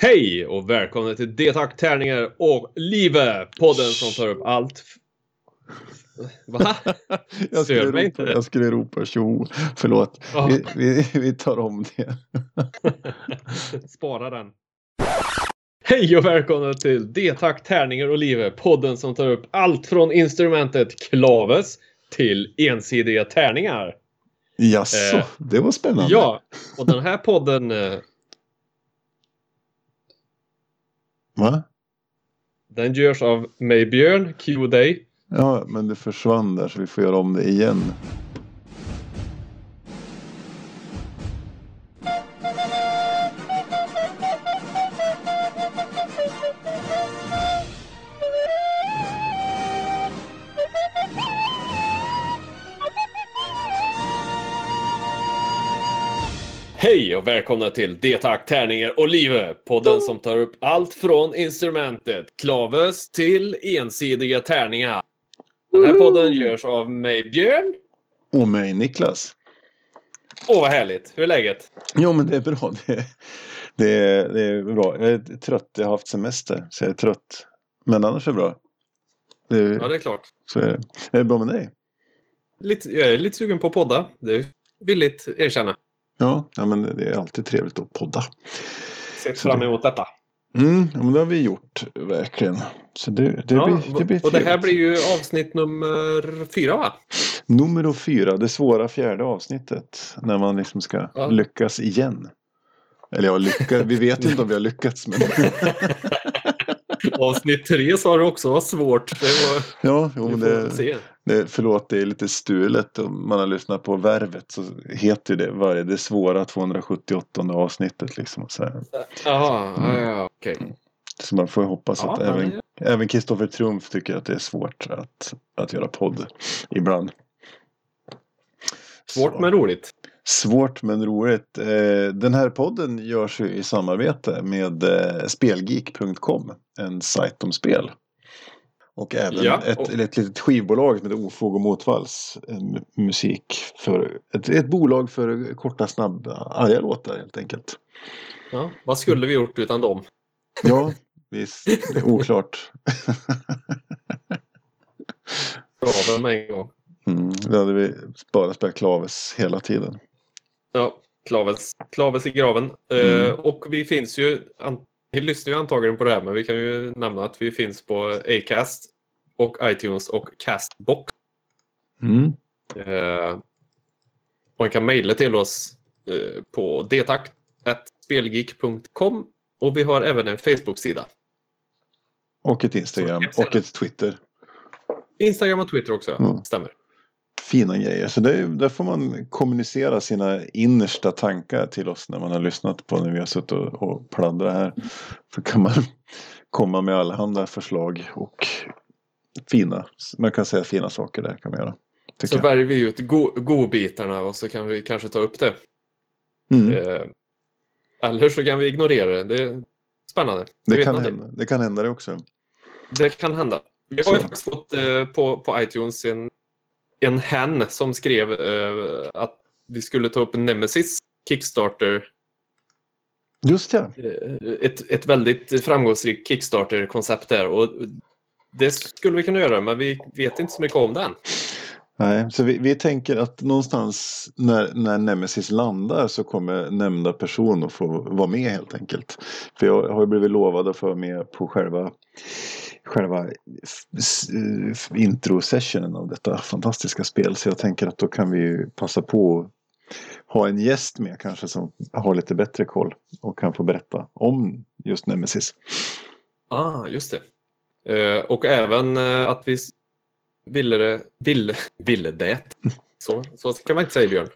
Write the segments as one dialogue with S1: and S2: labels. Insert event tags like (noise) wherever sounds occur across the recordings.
S1: Hej och välkomna till D-Tack, Tärningar och Live! Podden som tar upp allt. Va? (laughs)
S2: Jag skulle, ropa,
S1: inte.
S2: jag skulle ropa tjo. Förlåt.
S1: Ja.
S2: Vi, vi, vi tar om det. (laughs)
S1: Spara den. Hej och välkomna till D-Tack, Tärningar och Live! Podden som tar upp allt från instrumentet klaves till ensidiga tärningar.
S2: Jaså,
S1: Eh,
S2: det var spännande.
S1: Ja, och den här podden eh,
S2: Va?
S1: den görs av mig Björn, Q Day.
S2: Ja, men det försvann där så vi får göra om det igen.
S1: Hej och välkomna till D-Tack, Tärningar och Live! Podden som tar upp allt från instrumentet klaves till ensidiga tärningar. Den här podden görs av mig Björn.
S2: Och mig Niklas.
S1: Åh vad härligt! Hur är läget?
S2: Jo, men det är bra. Det, det, är, det är bra. Jag är trött. Jag har haft semester. Så jag är trött. Men annars är det bra. Det,
S1: Ja, det är klart.
S2: så är det. Är det bra med dig?
S1: Lite, jag är lite sugen på att podda. Det är villigt erkänna.
S2: Ja, ja, men det är alltid trevligt att podda.
S1: Ser fram emot detta.
S2: Mm, men det har vi gjort verkligen. Så det, det,
S1: Ja,
S2: blir, det blir
S1: och det här blir ju avsnitt nummer fyra va?
S2: Nummer fyra, det svåra fjärde avsnittet. När man liksom ska
S1: Ja.
S2: lyckas igen. Eller ja, lyckas. Vi vet inte om vi har lyckats. Men... (laughs)
S1: Avsnitt tre sa du också var svårt. Var,
S2: ja, jo, det,
S1: se.
S2: det, förlåt, det är lite stulet. Om man har lyssnat på Värvet så heter det varje, det svåra 278 avsnittet. Liksom, så, här.
S1: Jaha, ja, ja, okej.
S2: så man får hoppas
S1: Ja,
S2: att även,
S1: det-
S2: även Kristoffer Triumf tycker att det är svårt att, att göra podd ibland.
S1: Svårt
S2: Så.
S1: men roligt.
S2: Svårt men roligt. Eh, Den här podden görs ju i samarbete med eh, spelgeek.com. En sajt om spel. Och även
S1: Ja,
S2: ett,
S1: och-
S2: ett litet skivbolag med Ofog och Motvalls eh, mu- musik. För ett, ett bolag för korta, snabba, arga låtar helt enkelt.
S1: Ja, vad skulle vi gjort utan dem?
S2: Ja, visst. Det är oklart.
S1: Graven med en gång.
S2: Mm, då hade vi bara spelat klaves hela tiden.
S1: Ja, klaves, klaves i graven. Eh,
S2: Mm.
S1: och vi finns ju, an, ni lyssnar ju antagligen på det här, men vi kan ju nämna att vi finns på Acast och iTunes och Castbox.
S2: Mm.
S1: Eh, man kan mejla till oss eh, på dtakt.spelgeek.com och vi har även en Facebook-sida.
S2: Och ett Instagram och ett Twitter.
S1: Instagram och Twitter också,
S2: Mm.
S1: stämmer.
S2: Fina grejer. Så det, är- där får man kommunicera sina innersta tankar till oss när man har lyssnat på när vi har suttit och, och pladdrat här. Så kan man (laughs) komma med allehanda förslag och fina, man kan säga fina saker där kan man göra.
S1: Så
S2: jag.
S1: väljer vi ut go- godbitarna och så kan vi kanske ta upp det.
S2: Mm,
S1: Eh, eller så kan vi ignorera det. Det är spännande.
S2: Det,
S1: vet
S2: kan hända, det kan hända det också.
S1: Det kan hända. Vi har ju faktiskt fått eh, på, på iTunes en, en hen som skrev eh, att vi skulle ta upp Nemesis Kickstarter.
S2: Just ja.
S1: Eh, ett, ett väldigt framgångsrikt Kickstarter-koncept där. Och det skulle vi kunna göra, men vi vet inte så mycket om den.
S2: Nej, så vi, vi tänker att någonstans när, när Nemesis landar så kommer nämnda person att få vara med helt enkelt. För jag har ju blivit lovad att få vara med på själva, själva intro-sessionen av detta fantastiska spel. Så jag tänker att då kan vi passa på att ha en gäst med kanske som har lite bättre koll och kan få berätta om just Nemesis.
S1: Ah, just det. Eh, och även eh, att vi ville det, ville, ville det. (laughs) Så, så kan man inte säga Björn.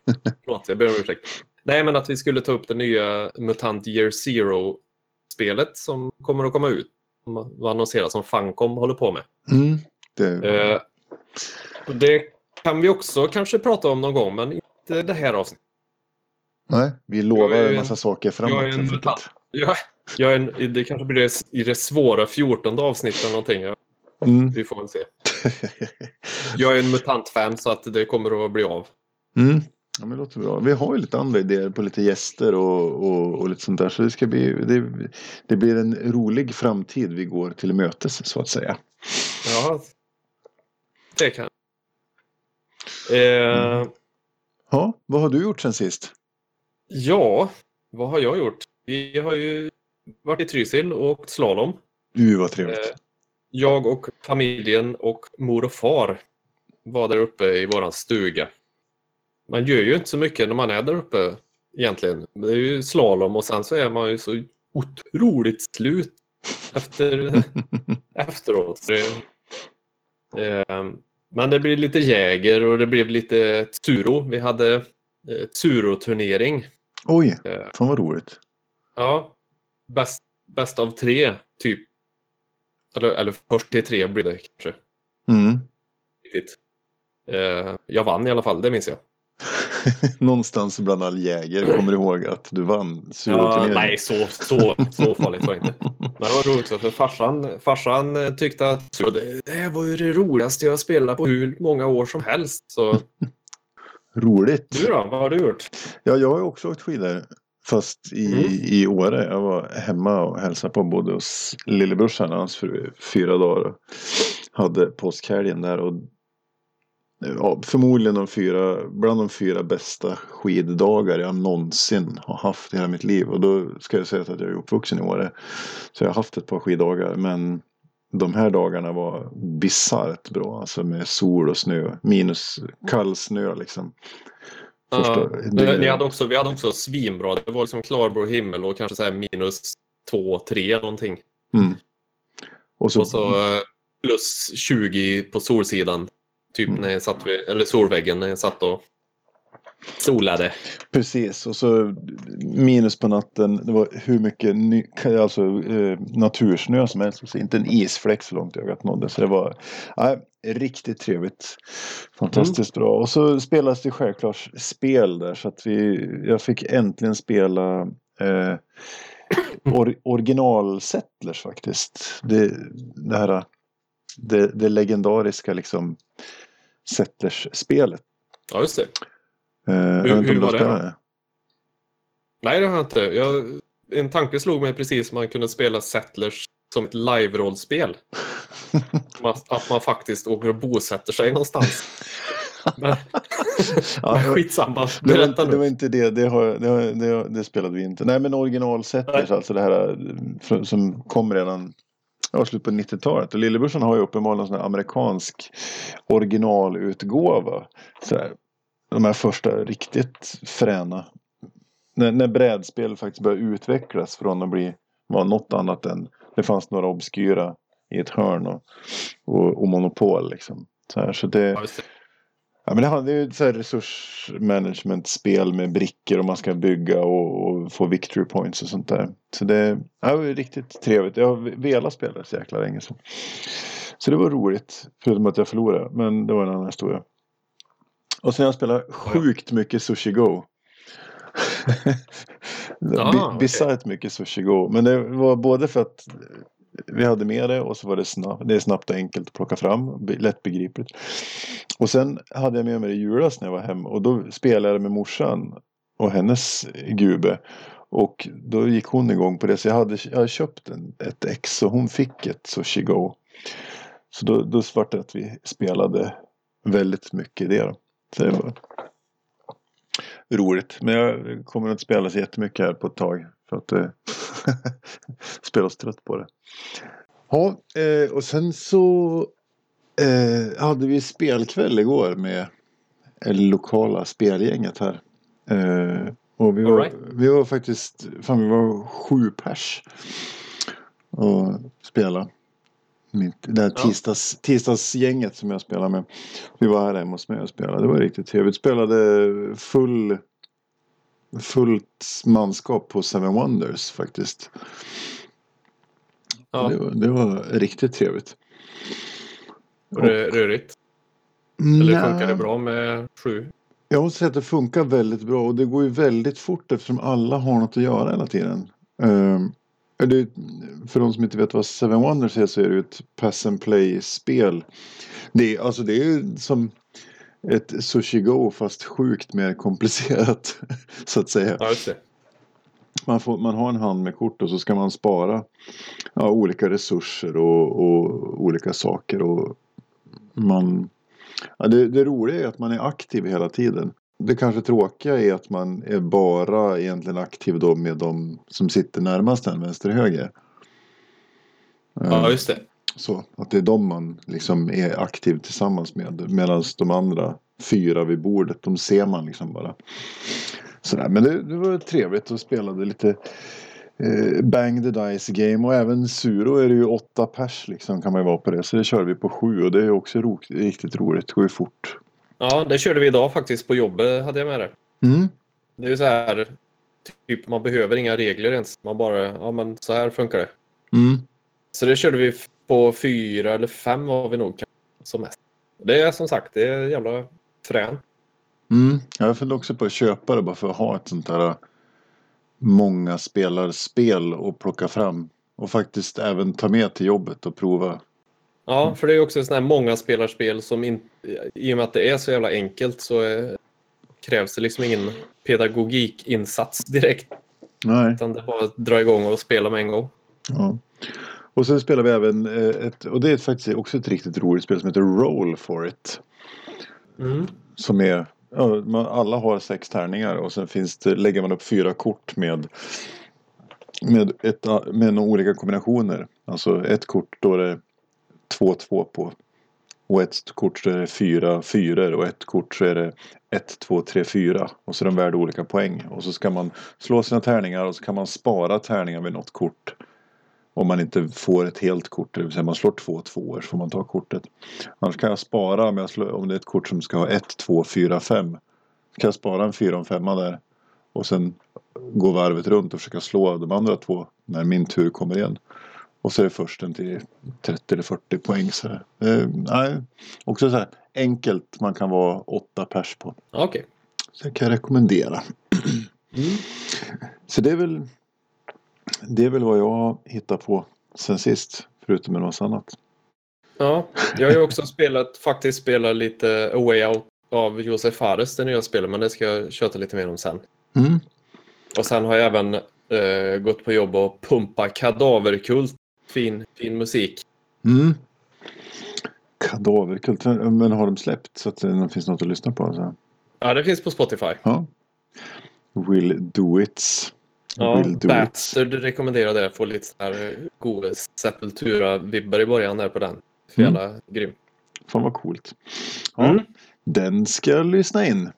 S1: Förlåt, jag ber om ursäkt. Nej, men att vi skulle ta upp det nya MUTANT Year Zero-spelet som kommer att komma ut. Som var annonserat som Funcom håller på med.
S2: Mm, det,
S1: Eh, det kan vi också kanske prata om någon gång, men inte det här avsnittet.
S2: nej, vi lovar
S1: jag
S2: en massa saker framåt.
S1: jag är en
S2: helt enkelt.
S1: mutant. Ja, jag är en, det kanske blir det, i det svåra fjortonde avsnittet eller någonting.
S2: Mm.
S1: Vi får väl se. (laughs) Jag är en MUTANT-fan så att det kommer att bli av.
S2: Mm. Ja, men det låter bra. Vi har ju lite andra idéer på lite gäster och, och, och lite sånt där. Så det, ska bli, det, det blir en rolig framtid vi går till mötes så att säga.
S1: Ja, det kan eh,
S2: Ja, vad har du gjort sen sist?
S1: Ja, vad har jag gjort? Vi har ju varit i Trysil och åkt slalom.
S2: Du, vad trevligt.
S1: Eh, jag och familjen och mor och far var där uppe i våran stuga. Man gör ju inte så mycket när man är där uppe egentligen. Det är ju slalom och sen så är man ju så otroligt slut efter, (laughs) efteråt. Eh, men det blir lite jäger och det blev lite Turo. Vi hade eh, Turo-turnering.
S2: Oj,
S1: Eh,
S2: fan vad roligt.
S1: Ja, bäst, bäst av tre, typ. Eller, eller först till tre blir det kanske.
S2: Mm.
S1: Eh, jag vann i alla fall, det minns jag. (laughs)
S2: Någonstans bland all jäger kommer du ihåg att du vann
S1: Ja, nej, så, så, så farligt var det inte. Men det var roligt också, för farsan, farsan eh, tyckte att det, det var ju det roligaste jag spelat på hur många år som helst. Så (laughs)
S2: Roligt.
S1: du då, vad har du gjort?
S2: Ja, jag har också åkt skidor. Fast i,
S1: Mm.
S2: i Åre. Jag var hemma och hälsade på både hos lillebrorsan och hans fru i fyra dagar. Hade påskhelgen där. Och, ja, förmodligen de fyra, bland de fyra bästa skiddagar jag någonsin har haft i hela mitt liv. Och då ska jag säga att jag är uppvuxen i Åre. Så jag har haft ett par skiddagar. Men de här dagarna var bisarrt bra. Alltså med sol och snö. Minus kall snö liksom. Första dygnet.
S1: men ni hade också, vi hade också svinbra. Det var liksom klarblå himmel och kanske så här minus två, tre någonting.
S2: Mm. Och så,
S1: Och så eh, plus 20 på solsidan. Typ
S2: Mm.
S1: när jag satt vid, eller solväggen när jag satt och solade.
S2: precis. Och så minus på natten. Det var hur mycket ny, alltså, eh, natursnö som helst. Så inte en isfläck så långt ögat nådde. Så det var nej, riktigt trevligt. Fantastiskt bra. Och så spelas det självklart spel där. Så att vi, jag fick äntligen spela eh, or, original Settlers faktiskt. Det, det här det, det legendariska liksom Settlers-spelet.
S1: Ja, just det.
S2: Inte
S1: hur
S2: du
S1: var det då? Nej, det har jag inte. Jag, en tanke slog mig precis man kunde spela Settlers som ett live-rollspel. (laughs) Att, man faktiskt åker och bosätter sig någonstans. Men, (laughs)
S2: Ja,
S1: men skitsamma,
S2: Det var, inte, det var inte det. Det, har, det, har, det, det spelade vi inte. Nej men originalsetters,
S1: Nej.
S2: alltså det här eh, som kom redan ja, slut på 90-talet. Och lillebrorsan har ju uppenbarligen en sån här amerikansk originalutgåva. Så här, de här första riktigt fräna. När, när brädspel faktiskt började utvecklas från att bli var något annat än det fanns några obskyra i ett hörn och, och, och monopol liksom. Så, här, så det,
S1: Ja.
S2: Ja, men det handlar ju här resursmanagement-spel med brickor och man ska bygga och, och få victory points och sånt där. Så det, ja, det var riktigt trevligt. Jag har velat spela det så jäkla länge. Så. så det var roligt. Förutom att jag förlorade. Men det var en annan historia. Och sen har jag spelat sjukt mycket Sushi Go. (laughs)
S1: Ah.
S2: Bisarrt mycket Sushi Go. Men det var både för att vi hade med det och så var det snabbt, det är snabbt och enkelt att plocka fram, lättbegripligt. Och sen hade jag med mig det i julas när jag var hemma. och då spelade jag med morsan och hennes gube. Och då gick hon igång på det så jag hade, jag hade köpt en, ett ex och hon fick ett Sushi Go. Så då, då var det att vi spelade väldigt mycket i det då. Så det var roligt. Men jag kommer att spela så jättemycket här på ett tag. För att eh, (laughs) spela oss trött på det. Ja, eh, och sen så eh, hade vi spelkväll igår med det lokala spelgänget här. Eh, och vi var,
S1: right.
S2: vi var faktiskt, fan vi var sju pers. Och spela. Mitt, det här tisdags, tisdagsgänget som jag spelar med. Vi var här hemma hos mig och spelade. Det var riktigt trevligt. Spelade full, fullt manskap på Seven Wonders faktiskt.
S1: Ja,
S2: Det, var, det var riktigt trevligt.
S1: rö- rörigt. Eller
S2: Nja,
S1: funkar det bra med sju?
S2: Jag måste säga att det funkar väldigt bra och det går ju väldigt fort eftersom alla har något att göra hela tiden. Um, det, för de som inte vet vad Seven Wonders är så är det ett pass and play-spel. Det, alltså det är som ett Sushi Go fast sjukt mer komplicerat. (laughs) så att säga.
S1: Ja, just det.
S2: Man, får, man har en hand med kort och så ska man spara ja, olika resurser och, och olika saker. Och man, ja, det, det roliga är att man är aktiv hela tiden. Det kanske tråkiga är att man är bara egentligen aktiv då med de som sitter närmast en vänster höger.
S1: Ja, just det.
S2: Så att det är de man liksom är aktiv tillsammans med. Medan de andra fyra vid bordet, de ser man liksom bara. Sådär. Men det, det var trevligt och spelade lite eh, Bang the Dice Game. Och även Suro är det ju åtta pers liksom kan man ju vara på det. Så det kör vi på sju och det är också ro, riktigt roligt. Det går ju fort.
S1: Ja, det körde vi idag faktiskt på jobbet hade jag med det.
S2: Mm.
S1: Det är ju så här, typ man behöver inga regler ens. Man bara, ja men så här funkar det.
S2: Mm.
S1: Så det körde vi på fyra eller fem var vi nog som mest. Det är som sagt, det är jävla fränt.
S2: Mm. Jag funderar också på att köpa det bara för att ha ett sånt där många spelarspel och plocka fram. Och faktiskt även ta med till jobbet och prova.
S1: Ja, för det är också ett sånt här många spelarspel som in, i och med att det är så jävla enkelt så är, krävs det liksom ingen pedagogikinsats direkt.
S2: Nej.
S1: Utan det är bara att dra igång och spela med en gång.
S2: Ja. Och sen spelar vi även eh, ett, och det är faktiskt också ett riktigt roligt spel som heter Roll for it.
S1: Mm.
S2: Som är, alla har sex tärningar och sen finns det, lägger man upp fyra kort med med, ett, med några olika kombinationer. Alltså ett kort då det 2-2 på. Och ett kort så är det fyra fyror och ett kort så är det 1, 2, 3, 4. Och så är de värda olika poäng. Och så ska man slå sina tärningar och så kan man spara tärningar vid något kort. Om man inte får ett helt kort, det vill säga man slår två tvåor så får man ta kortet. Annars kan jag spara om, jag slår, om det är ett kort som ska ha 1, 2, 4, 5. Så kan jag spara en 4 och en 5 där. Och sen gå varvet runt och försöka slå de andra två när min tur kommer igen. Och så är det försten till 30 eller 40 poäng. Så, eh, nej, också så här enkelt man kan vara åtta pers på.
S1: Okej.
S2: Så jag kan rekommendera.
S1: Mm.
S2: Så det är väl det är väl vad jag hittar på sen sist. Förutom en massa annat.
S1: Ja, jag har ju också spelat, faktiskt spelat lite A Way Out av Josef Fares, det nya spelet, men det ska jag köta lite mer om sen.
S2: Mm.
S1: Och sen har jag även eh, gått på jobb och pumpa kadaverkult. Fin, fin musik.
S2: Mm. Kadaverkult. Men har de släppt så att det finns något att lyssna på? Alltså?
S1: Ja, det finns på Spotify.
S2: Ja. Will do it.
S1: Ja,
S2: Will do it.
S1: Bastard rekommenderar det. Få lite så här goda Sepultura-vibbar i början där på den. För
S2: Mm.
S1: jävla grym.
S2: Fan vad coolt. Ja,
S1: Mm.
S2: Den ska jag lyssna in.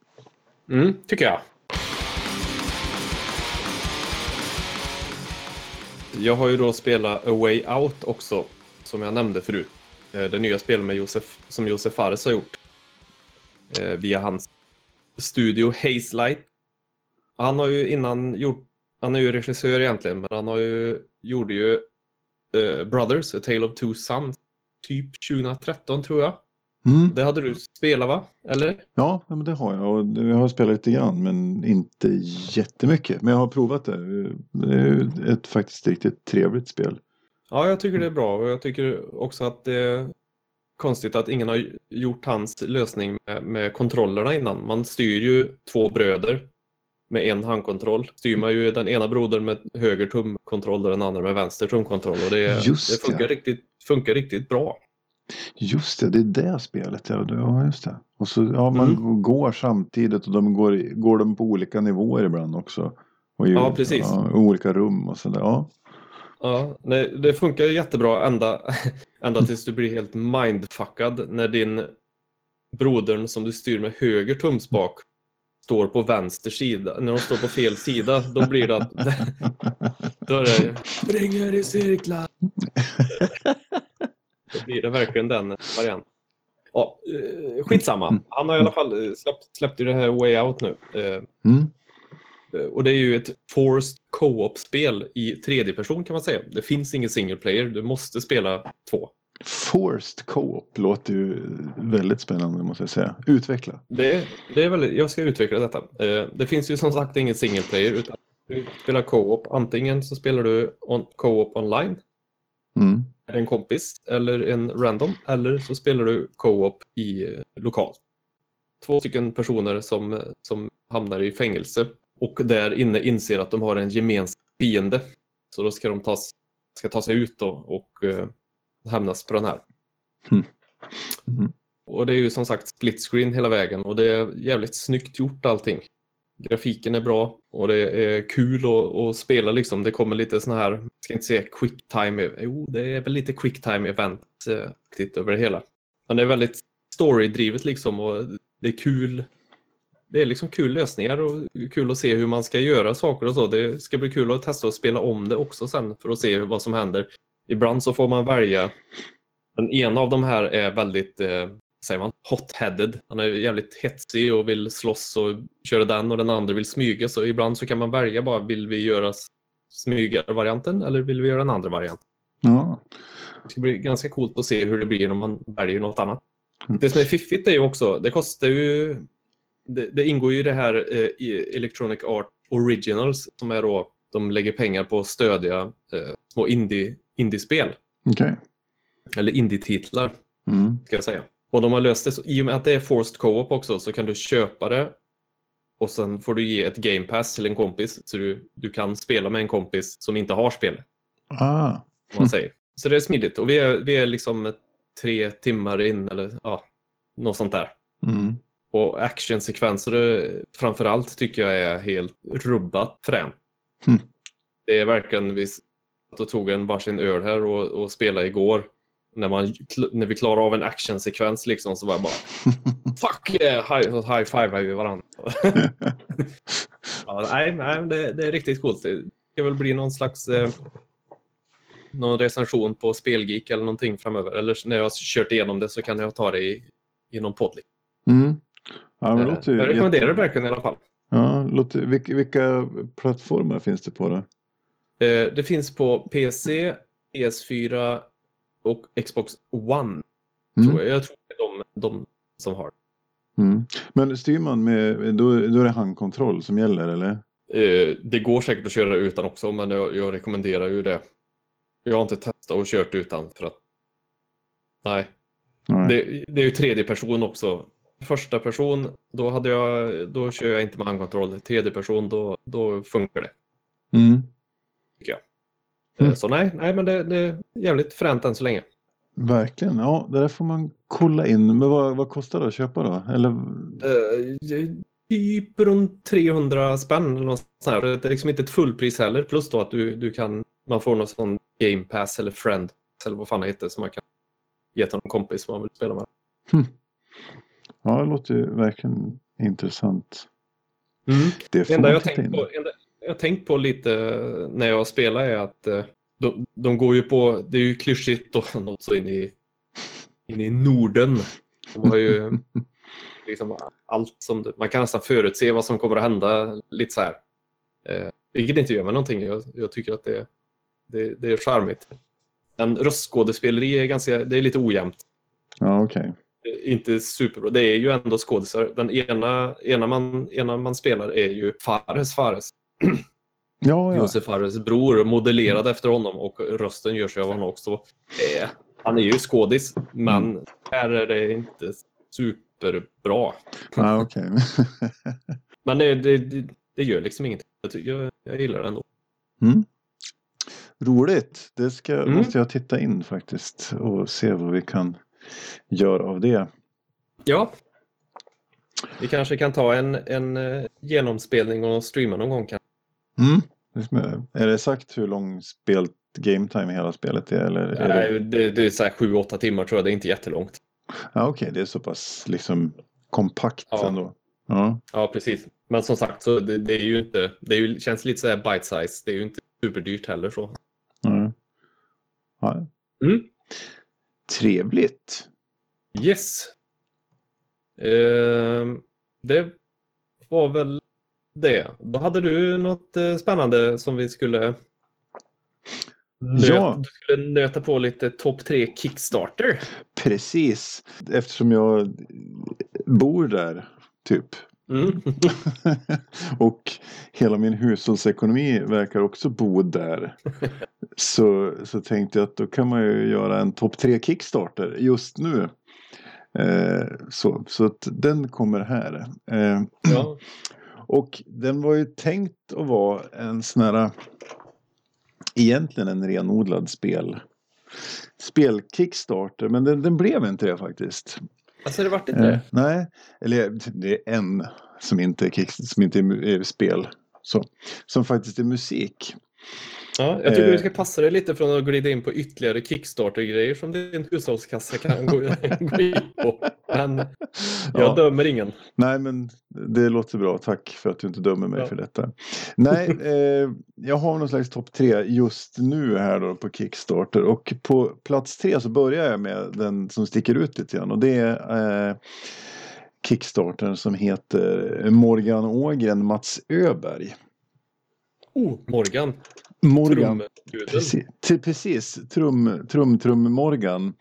S1: Mm, tycker jag. Jag har ju då spelat A Way Out också, som jag nämnde förut. Eh, det nya spelet med Josef, som Josef Fares har gjort. Eh, via hans studio Hazelight. Han har ju innan gjort, han är ju regissör egentligen, men han har ju, gjorde ju eh, Brothers, A Tale of Two Sons, typ 2013 tror jag.
S2: Mm.
S1: Det hade du spelat va? Eller?
S2: Ja, men det har jag. Jag har spelat lite grann men inte jättemycket. Men jag har provat det. Det är ett faktiskt riktigt trevligt spel.
S1: Ja, jag tycker det är bra och jag tycker också att det är konstigt att ingen har gjort hans lösning med, med kontrollerna innan. Man styr ju två bröder med en handkontroll. Styr man ju den ena brodern med höger tumkontroll och den andra med vänster tumkontroll. Och det, det funkar, riktigt, funkar riktigt bra.
S2: Just det, det är det spelet. Ja, just det. Och så, ja, man
S1: Mm.
S2: går samtidigt och de går, går de på olika nivåer ibland också. Och ju,
S1: Ja, precis.
S2: Ja, olika rum och sådär. Ja.
S1: Ja, nej, det funkar jättebra ända, (laughs) ända tills du blir helt mindfuckad när din brodern som du styr med höger tumspak står på vänster sida. När de står på fel sida, då blir det att (laughs) då är det (laughs) springer i cirklar. Då blir det verkligen den varianten. Ja, eh, skitsamma. Han har i alla fall eh, släppt, släppt det här Way Out nu. Eh,
S2: Mm.
S1: Och det är ju ett forced co-op-spel i tredje person kan man säga. Det finns ingen single player, du måste spela två.
S2: Forced Co-op låter ju väldigt spännande måste jag säga. Utveckla.
S1: Det, det är väldigt, jag ska utveckla detta. Det finns ju som sagt ingen single player utan du spelar co-op. Antingen så spelar du on, co-op online
S2: Mm.
S1: En kompis eller en random eller så spelar du co-op i eh, lokalt. två stycken personer som, som hamnar i fängelse och där inne inser att de har en gemensam fiende. Så då ska de ta, ska ta sig ut då och uh, hamnas på den här.
S2: Mm. Mm.
S1: Och det är ju som sagt split screen hela vägen och det är jävligt snyggt gjort allting. Grafiken är bra och det är kul att, att spela liksom. Det kommer lite såna här, jag ska inte säga quick time, jo det är väl lite quick time event eh, över det hela. Men det är väldigt storydrivet liksom och det är kul. Det är liksom kul lösningar och kul att se hur man ska göra saker och så. Det ska bli kul att testa att spela om det också sen för att se vad som händer. Ibland så får man välja. Den ena av de här är väldigt eh, säger man, hot-headed. Han är jävligt hetsig och vill slåss och köra den och den andra vill smyga. Så ibland så kan man välja bara, vill vi göra smygarvarianten eller vill vi göra den andra varianten?
S2: Ja.
S1: Det ska bli ganska coolt att se hur det blir när man väljer något annat. Mm. Det som är fiffigt är ju också, det kostar ju, det, det ingår ju i det här eh, i Electronic Art Originals som är då, de lägger pengar på att stödja eh, små indie, indiespel.
S2: Okay.
S1: Eller indie-titlar,
S2: mm.
S1: ska jag säga. Och de har löst det så, i och med att det är forced co-op också så kan du köpa det och sen får du ge ett game pass till en kompis så du, du kan spela med en kompis som inte har spel.
S2: Ah.
S1: man säger. Så det är smidigt och vi är, vi är liksom tre timmar in eller ja, något sånt där.
S2: Mm.
S1: Och actionsekvenser framförallt tycker jag är helt rubbat fränt.
S2: Mm.
S1: Det är verkligen, vi tog en varsin öl här och, och spelade igår när, man, när vi klarar av en actionsekvens liksom, så var jag bara (laughs) Fuck yeah! High, high five vi varandra. (laughs) ja, nej, nej det, det, är riktigt coolt. Det ska väl bli någon slags eh, någon recension på Spelgeek eller någonting framöver. Eller när jag har kört igenom det så kan jag ta det i, i någon podd.
S2: Mm. Ja, men
S1: eh, jag rekommenderar det verkligen i alla fall.
S2: Ja, låter, vilka, vilka plattformar finns det på då?
S1: Eh, det finns på PC, PS4, och Xbox One.
S2: Mm.
S1: Tror jag. jag tror det är de, de som har.
S2: Mm. Men styr man med, då, då är det handkontroll som gäller eller?
S1: Eh, det går säkert att köra utan också men jag, jag, rekommenderar ju det. Jag har inte testat och kört utan för att nej.
S2: nej.
S1: Det, det, är ju tredje person också. Första person, då, hade jag, då kör jag inte med handkontroll. Tredje person, då, då funkar det.
S2: Mm.
S1: Tycker jag. Mm. Så nej, nej men det, det är jävligt fränt än så länge.
S2: Verkligen, ja det där får man kolla in. Men vad, vad kostar det att köpa då? Eller?
S1: Uh, typ runt 300 spänn eller något sånt Det är liksom inte ett fullpris heller. Plus då att du, du kan, man får någon sån game pass eller friend eller vad fan det heter som man kan ge till någon kompis som man vill spela med.
S2: Hmm. Ja, det låter ju verkligen intressant.
S1: Mm.
S2: Det får
S1: enda jag
S2: tänkt
S1: på, enda, jag tänkt på lite när jag spelar är att eh, de, de går ju på, det är ju klyschigt då, (laughs) något så in i, in i Norden. De har ju (laughs) liksom allt som, man kan nästan förutse vad som kommer att hända lite så här. Eh, vilket inte gör mig någonting. Jag, jag tycker att det, det, det är charmigt. Men röstskådespeleri är ganska, det är lite ojämnt.
S2: Ja, okej.
S1: Okay. Inte superbra. Det är ju ändå skådisar. Den ena, ena, man, ena man spelar är ju Fares Fares. (clears throat)
S2: Ja, ja.
S1: Josef Fares bror, modellerad efter honom och rösten görs av honom också. Eh, han är ju skådis, men mm. här är det inte superbra.
S2: Ah, okay. (laughs)
S1: men det, det, det, gör liksom ingenting. Jag, jag gillar det ändå.
S2: Mm. Roligt. Det ska, mm. måste jag titta in faktiskt och se vad vi kan göra av det.
S1: Ja. Vi kanske kan ta en, en eh, genomspelning och streama någon gång.
S2: Mm. Är det sagt hur lång spel game time hela spelet är? Eller är
S1: Nej, det... det, det är så 7-8 timmar tror jag. Det är inte jättelångt.
S2: Ja, Okej, okay. det är så pass liksom kompakt
S1: ja.
S2: ändå. Ja.
S1: ja, precis. Men som sagt, så det, det är ju inte, det är ju, känns lite så här bite size. Det är ju inte superdyrt heller. så.
S2: Mm. Ja.
S1: Mm.
S2: Trevligt.
S1: Yes. Uh, det var väl det. Då hade du något eh, spännande som vi skulle
S2: ja.
S1: Du skulle nöta på lite topp tre Kickstarter.
S2: Precis. Eftersom jag bor där, typ.
S1: Mm. (laughs)
S2: och hela min hushållsekonomi verkar också bo där. (laughs) så, så tänkte jag att då kan man ju göra en topp tre Kickstarter just nu. Eh, så, så att den kommer här. Eh, (clears throat)
S1: Ja.
S2: Och den var ju tänkt att vara en sån här egentligen en renodlad spel spel-kickstarter men den, den blev inte det faktiskt.
S1: Alltså det vart inte
S2: Eh,
S1: det?
S2: nej, eller det är en som inte är, kick, som inte är, är spel. Så, som faktiskt är musik.
S1: Ja, jag tycker
S2: Eh.
S1: du ska passa dig lite från att glida in på ytterligare Kickstarter-grejer som din hushållskassa kan gå, (laughs) gå in på. Men jag
S2: Ja.
S1: dömer ingen.
S2: Nej men det låter bra, tack för att du inte dömer mig
S1: Ja.
S2: för detta. Nej, (laughs) eh, jag har någon slags topp tre just nu här då på Kickstarter och på plats tre så börjar jag med den som sticker ut lite grann och det är eh, Kickstartern som heter Morgan Ågren Mats Öberg.
S1: Oh, Morgan.
S2: Morgan. Precis, precis. Trum, trum, trum Morgan.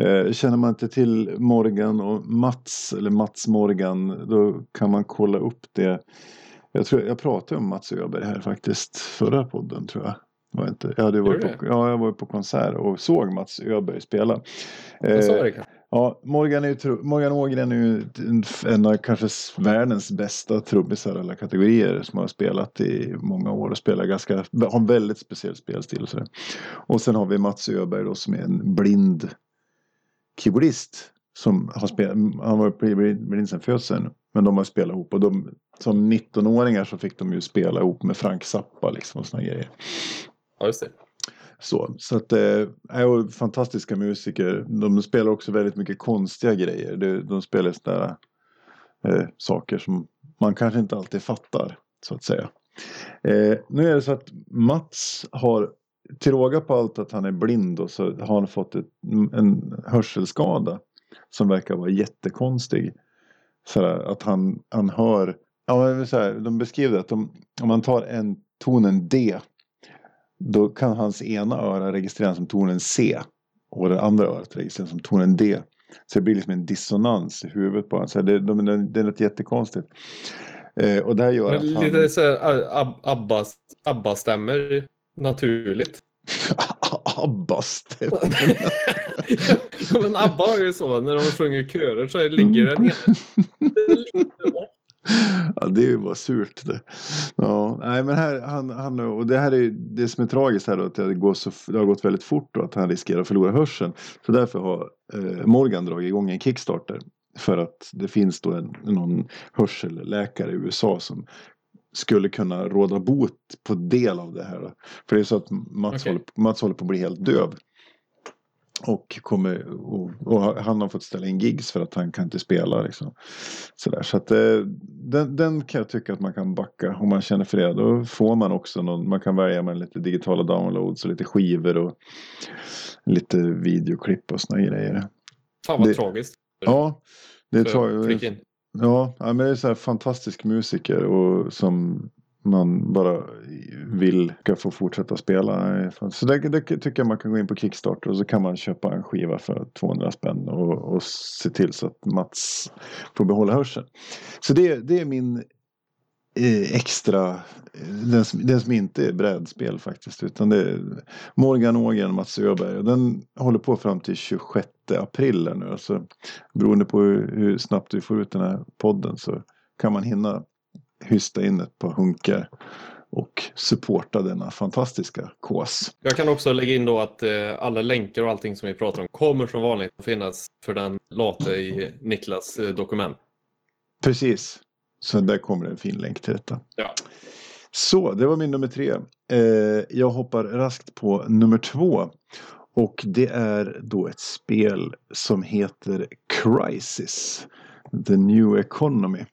S2: Eh, känner man inte till Morgan och Mats eller Mats Morgan då kan man kolla upp det. Jag, tror, jag pratade om Mats Öberg här faktiskt förra podden tror jag. Var inte. Jag, hade varit på, ja, jag var på konsert och såg Mats Öberg spela. Eh. Ja, Morgan, är ju, tro- Morgan Ågren är ju en, av kanske världens bästa trummisar alla kategorier som har spelat i många år och spelar ganska, har en väldigt speciell spelstil och sådär. Och sen har vi Mats Öberg då som är en blind keyboardist som har spelat, han var blind blind sedan födseln men de har spelat ihop och de, som 19-åringar så fick de ju spela ihop med Frank Zappa liksom och såna grejer.
S1: Ja, just det.
S2: Så, så att eh, är fantastiska musiker. De spelar också väldigt mycket konstiga grejer. De, de spelar sådana eh, saker som man kanske inte alltid fattar så att säga. Eh, nu är det så att Mats har till råga på allt att han är blind och så har han fått ett, en hörselskada som verkar vara jättekonstig. Så att han, han hör, ja, men så här, de beskriver att om, om man tar en tonen D då kan hans ena öra registreras som tonen C och det andra örat registreras som tonen D. Så det blir liksom en dissonans i huvudet på honom. Så det, de, de, det är något jättekonstigt. Eh, och det här gör
S1: Men
S2: att han...
S1: lite så här, ab, Abba, Abba stämmer naturligt. (laughs)
S2: Abba-stämma. (laughs)
S1: Ja, men Abba har ju så, när de sjunger körer så ligger den ena lite off. (laughs)
S2: Ja, det är ju bara surt det. Ja, nej men här, han, han, och det här är ju det som är tragiskt här då, att det, går så, det har gått väldigt fort och att han riskerar att förlora hörseln. Så därför har eh, Morgan dragit igång en Kickstarter. För att det finns då en, någon hörselläkare i USA som skulle kunna råda bot på del av det här. För det är så att Mats,
S1: Okej.
S2: håller, Mats håller på att bli helt döv. Och, kommer, och, och han har fått ställa in gigs för att han kan inte spela. Liksom. Sådär. Så att, eh, den, den kan jag tycka att man kan backa om man känner för det. Då får man också någon, man kan välja med lite digitala downloads och lite skivor och lite videoklipp och såna grejer.
S1: Fan vad
S2: Det-
S1: tragiskt.
S2: Ja, det
S1: flicken.
S2: Ja, ja, men det är så här fantastisk musiker och som man bara vill ska få fortsätta spela. Så det, det tycker jag man kan gå in på Kickstarter och så kan man köpa en skiva för 200 spänn och, och se till så att Mats får behålla hörseln. Så det, det är min eh, extra, eh, den som, den som inte är brädspel faktiskt utan det är Morgan Ågren och Mats Öberg och den håller på fram till 26 april nu. Alltså, beroende på hur, hur snabbt vi får ut den här podden så kan man hinna hysta in ett par hunkar och supporta denna fantastiska kås.
S1: Jag kan också lägga in då att eh, alla länkar och allting som vi pratar om kommer som vanligt att finnas för den late i Niklas eh, dokument.
S2: Precis, så där kommer en fin länk till detta.
S1: Ja.
S2: Så, det var min nummer tre. Eh, jag hoppar raskt på nummer två. Och det är då ett spel som heter Crisis. The New Economy.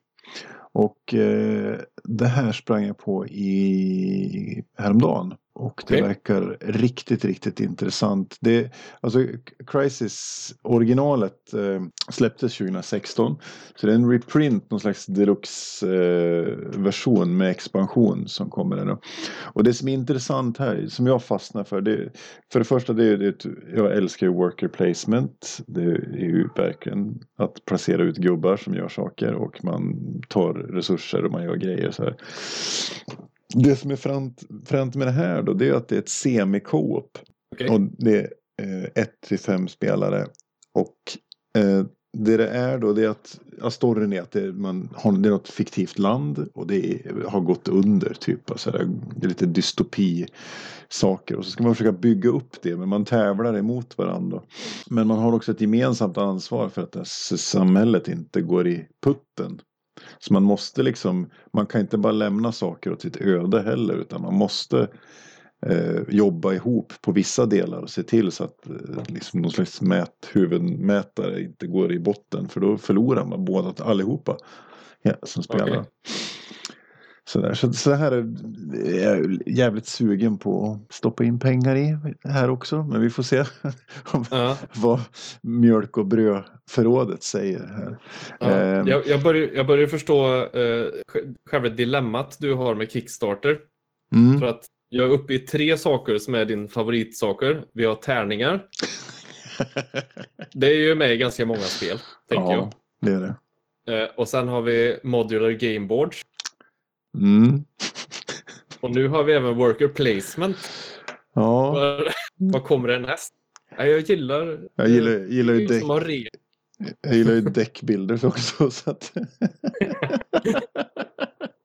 S2: Och eh, det här sprang jag på i häromdagen. Och det
S1: Okej.
S2: verkar riktigt, riktigt intressant. Det, alltså Crisis originalet eh, släpptes 2016. Så det är en reprint, någon slags deluxe eh, version med expansion som kommer nu. Och det som är intressant här, som jag fastnar för, det, för det första det är det, jag älskar ju worker placement. Det är ju verkligen att placera ut gubbar som gör saker och man tar resurser och man gör grejer så här. Det som är fränt, med det här då, det är att det är ett semi-co-op.
S1: Okej.
S2: Och det är eh, ett till fem spelare. Och eh, det det är då det är att ja, storyn är att det, man har, det är något fiktivt land och det är, har gått under typ. Alltså det är lite dystopi saker och så ska man försöka bygga upp det men man tävlar emot varandra. Men man har också ett gemensamt ansvar för att det här samhället inte går i putten. Så man måste liksom, man kan inte bara lämna saker åt sitt öde heller utan man måste eh, jobba ihop på vissa delar och se till så att eh, liksom någon slags mät, huvudmätare inte går i botten för då förlorar man båda allihopa ja, som spelar.
S1: Okej.
S2: Så, där. Så, så här är jag jävligt sugen på att stoppa in pengar i här också. Men vi får se (laughs)
S1: Ja.
S2: vad mjölk och brödförrådet säger här.
S1: Ja,
S2: Ehm.
S1: jag, jag, börjar, jag börjar förstå sj- själva dilemmat du har med Kickstarter.
S2: Mm.
S1: För att jag är uppe i tre saker som är din favoritsaker. Vi har tärningar. (laughs) Det är ju med i ganska många spel, tänker
S2: ja, det är det.
S1: jag. Eh, och sen har vi Modular Gameboards.
S2: Mm.
S1: Och nu har vi även Worker Placement.
S2: Ja,
S1: Vad, vad kommer det näst? Ja, jag gillar...
S2: jag gillar, gillar ju däck,
S1: som har re-
S2: jag gillar ju däckbilder också. Så att, (laughs)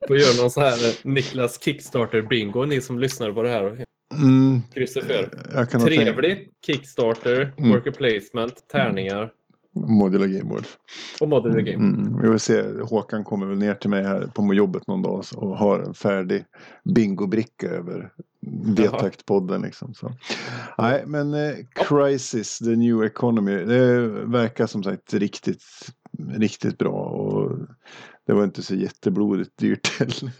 S1: Får göra någon sån här eh, Niklas Kickstarter bingo, ni som lyssnar på det här
S2: mm,
S1: kryssar för.
S2: ha tänkt
S1: Trevlig, Kickstarter,
S2: Mm.
S1: Worker Placement, tärningar
S2: Modular Gameboard.
S1: och Modular Game.
S2: Mm, vi får se. Håkan kommer väl ner till mig här på jobbet någon dag och har en färdig bingobricka över V-taktpodden. Liksom, så. Nej, men eh, Crisis, the new economy. Det verkar som sagt riktigt, riktigt bra. Och det var inte så jätteblodigt dyrt heller.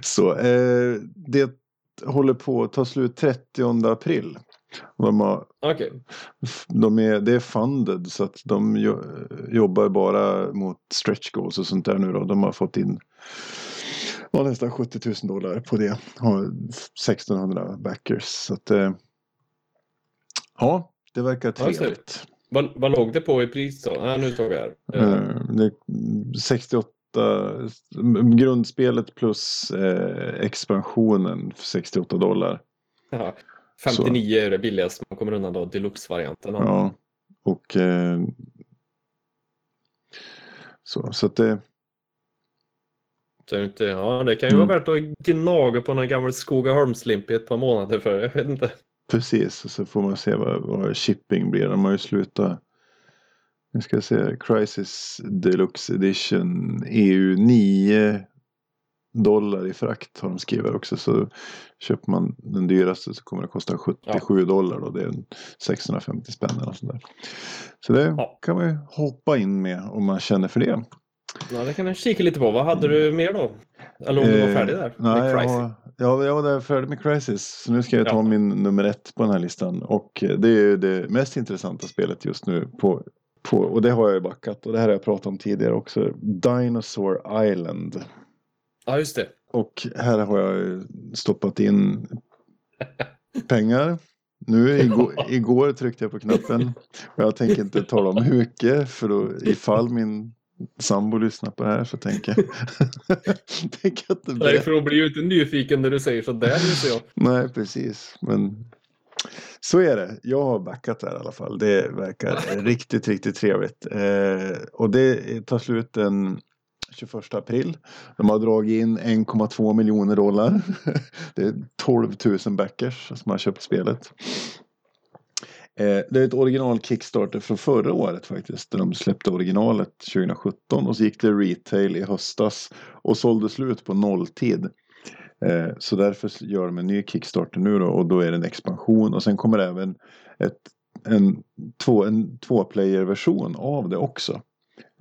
S2: (laughs) så eh, det håller på att ta slut 30 april. De har
S1: Okej.
S2: de är, det är funded så att de jo, jobbar bara mot stretch goals och sånt där nu då. De har fått in ja, nästan 70 000 dollar på det. Har 1600 backers. Så att, eh, ja, det verkar trevligt.
S1: Vad, vad låg det på i pris då? Ja, nu såg jag här. Eh,
S2: det, 68 grundspelet plus eh, expansionen för 68 dollar.
S1: jaha. 59 är det billigaste man kommer undan då, deluxe-varianten.
S2: Ja, och eh, så, så att det
S1: Så inte, ja, det kan ju
S2: Mm.
S1: vara värt att gnaga på någon gammal Skogaholmslimp i ett par månader för. Jag vet inte.
S2: Precis, och så får man se vad, vad shipping blir. De har ju slutat. Nu ska jag se. Crisis Deluxe Edition EU 9 dollar i frakt har de skrivit också. Så köper man den dyraste så kommer det kosta 77 dollar då. Det är en 650 spänn eller sånt där. Så det
S1: Ja.
S2: kan man ju hoppa in med om man känner för det.
S1: Ja, det kan jag kika lite på. Vad hade du mer då? Eller om du var
S2: Eh,
S1: färdig där?
S2: Nej, jag var, ja, jag var där färdig med Crisis. Så nu ska jag ta
S1: Ja.
S2: min nummer ett på den här listan. Och eh, det är ju det mest intressanta spelet just nu. På, på, och det har jag ju backat. Och det här har jag pratat om tidigare också. Dinosaur Island.
S1: Ja, just det.
S2: Och här har jag stoppat in (laughs) pengar. Nu igår, igår tryckte jag på knappen. Och jag tänker inte tala om hur mycket. För då ifall min sambo lyssnar på det här så tänker jag. (laughs) tänker jag inte
S1: Nej, för hon blir ju inte nyfiken när du säger så där, inser jag.
S2: Nej, precis. Men så är det. Jag har backat där i alla fall. Det verkar (laughs) riktigt, riktigt trevligt. Eh, och det tar slut den 21 april. De har dragit in 1,2 miljoner dollar. Det är 12 000 backers som har köpt spelet. Eh, det är ett original Kickstarter från förra året faktiskt. Där de släppte originalet 2017 och så gick det retail i höstas och sålde slut på nolltid. Eh, så därför gör de en ny Kickstarter nu då och då är det en expansion och sen kommer även ett, en, två, en två-player-version av det också.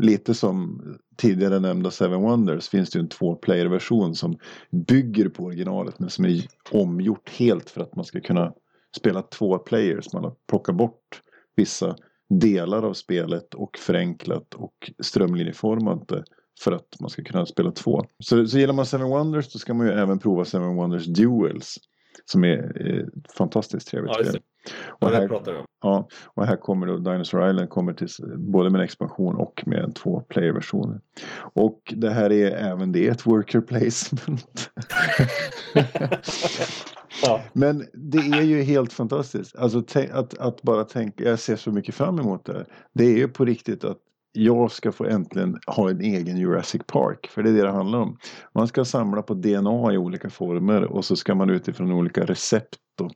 S2: Lite som tidigare nämnda Seven Wonders finns det ju en två-player-version som bygger på originalet men som är omgjort helt för att man ska kunna spela två players. Man har plockat bort vissa delar av spelet och förenklat och strömlinjeformat det för att man ska kunna spela två. Så, så gillar man Seven Wonders då ska man ju även prova Seven Wonders Duels. Som är ett fantastiskt trevligt spel. Och här, ja, och här kommer då Dinosaur Island kommer till både med en expansion och med en två player version. Och det här är även det ett worker placement. (laughs)
S1: Ja.
S2: Men det är ju helt fantastiskt. Alltså att, att bara tänka, jag ser så mycket fram emot det. Det är ju på riktigt att jag ska få äntligen ha en egen Jurassic Park. För det är det det handlar om. Man ska samla på DNA i olika former och så ska man utifrån olika recept och,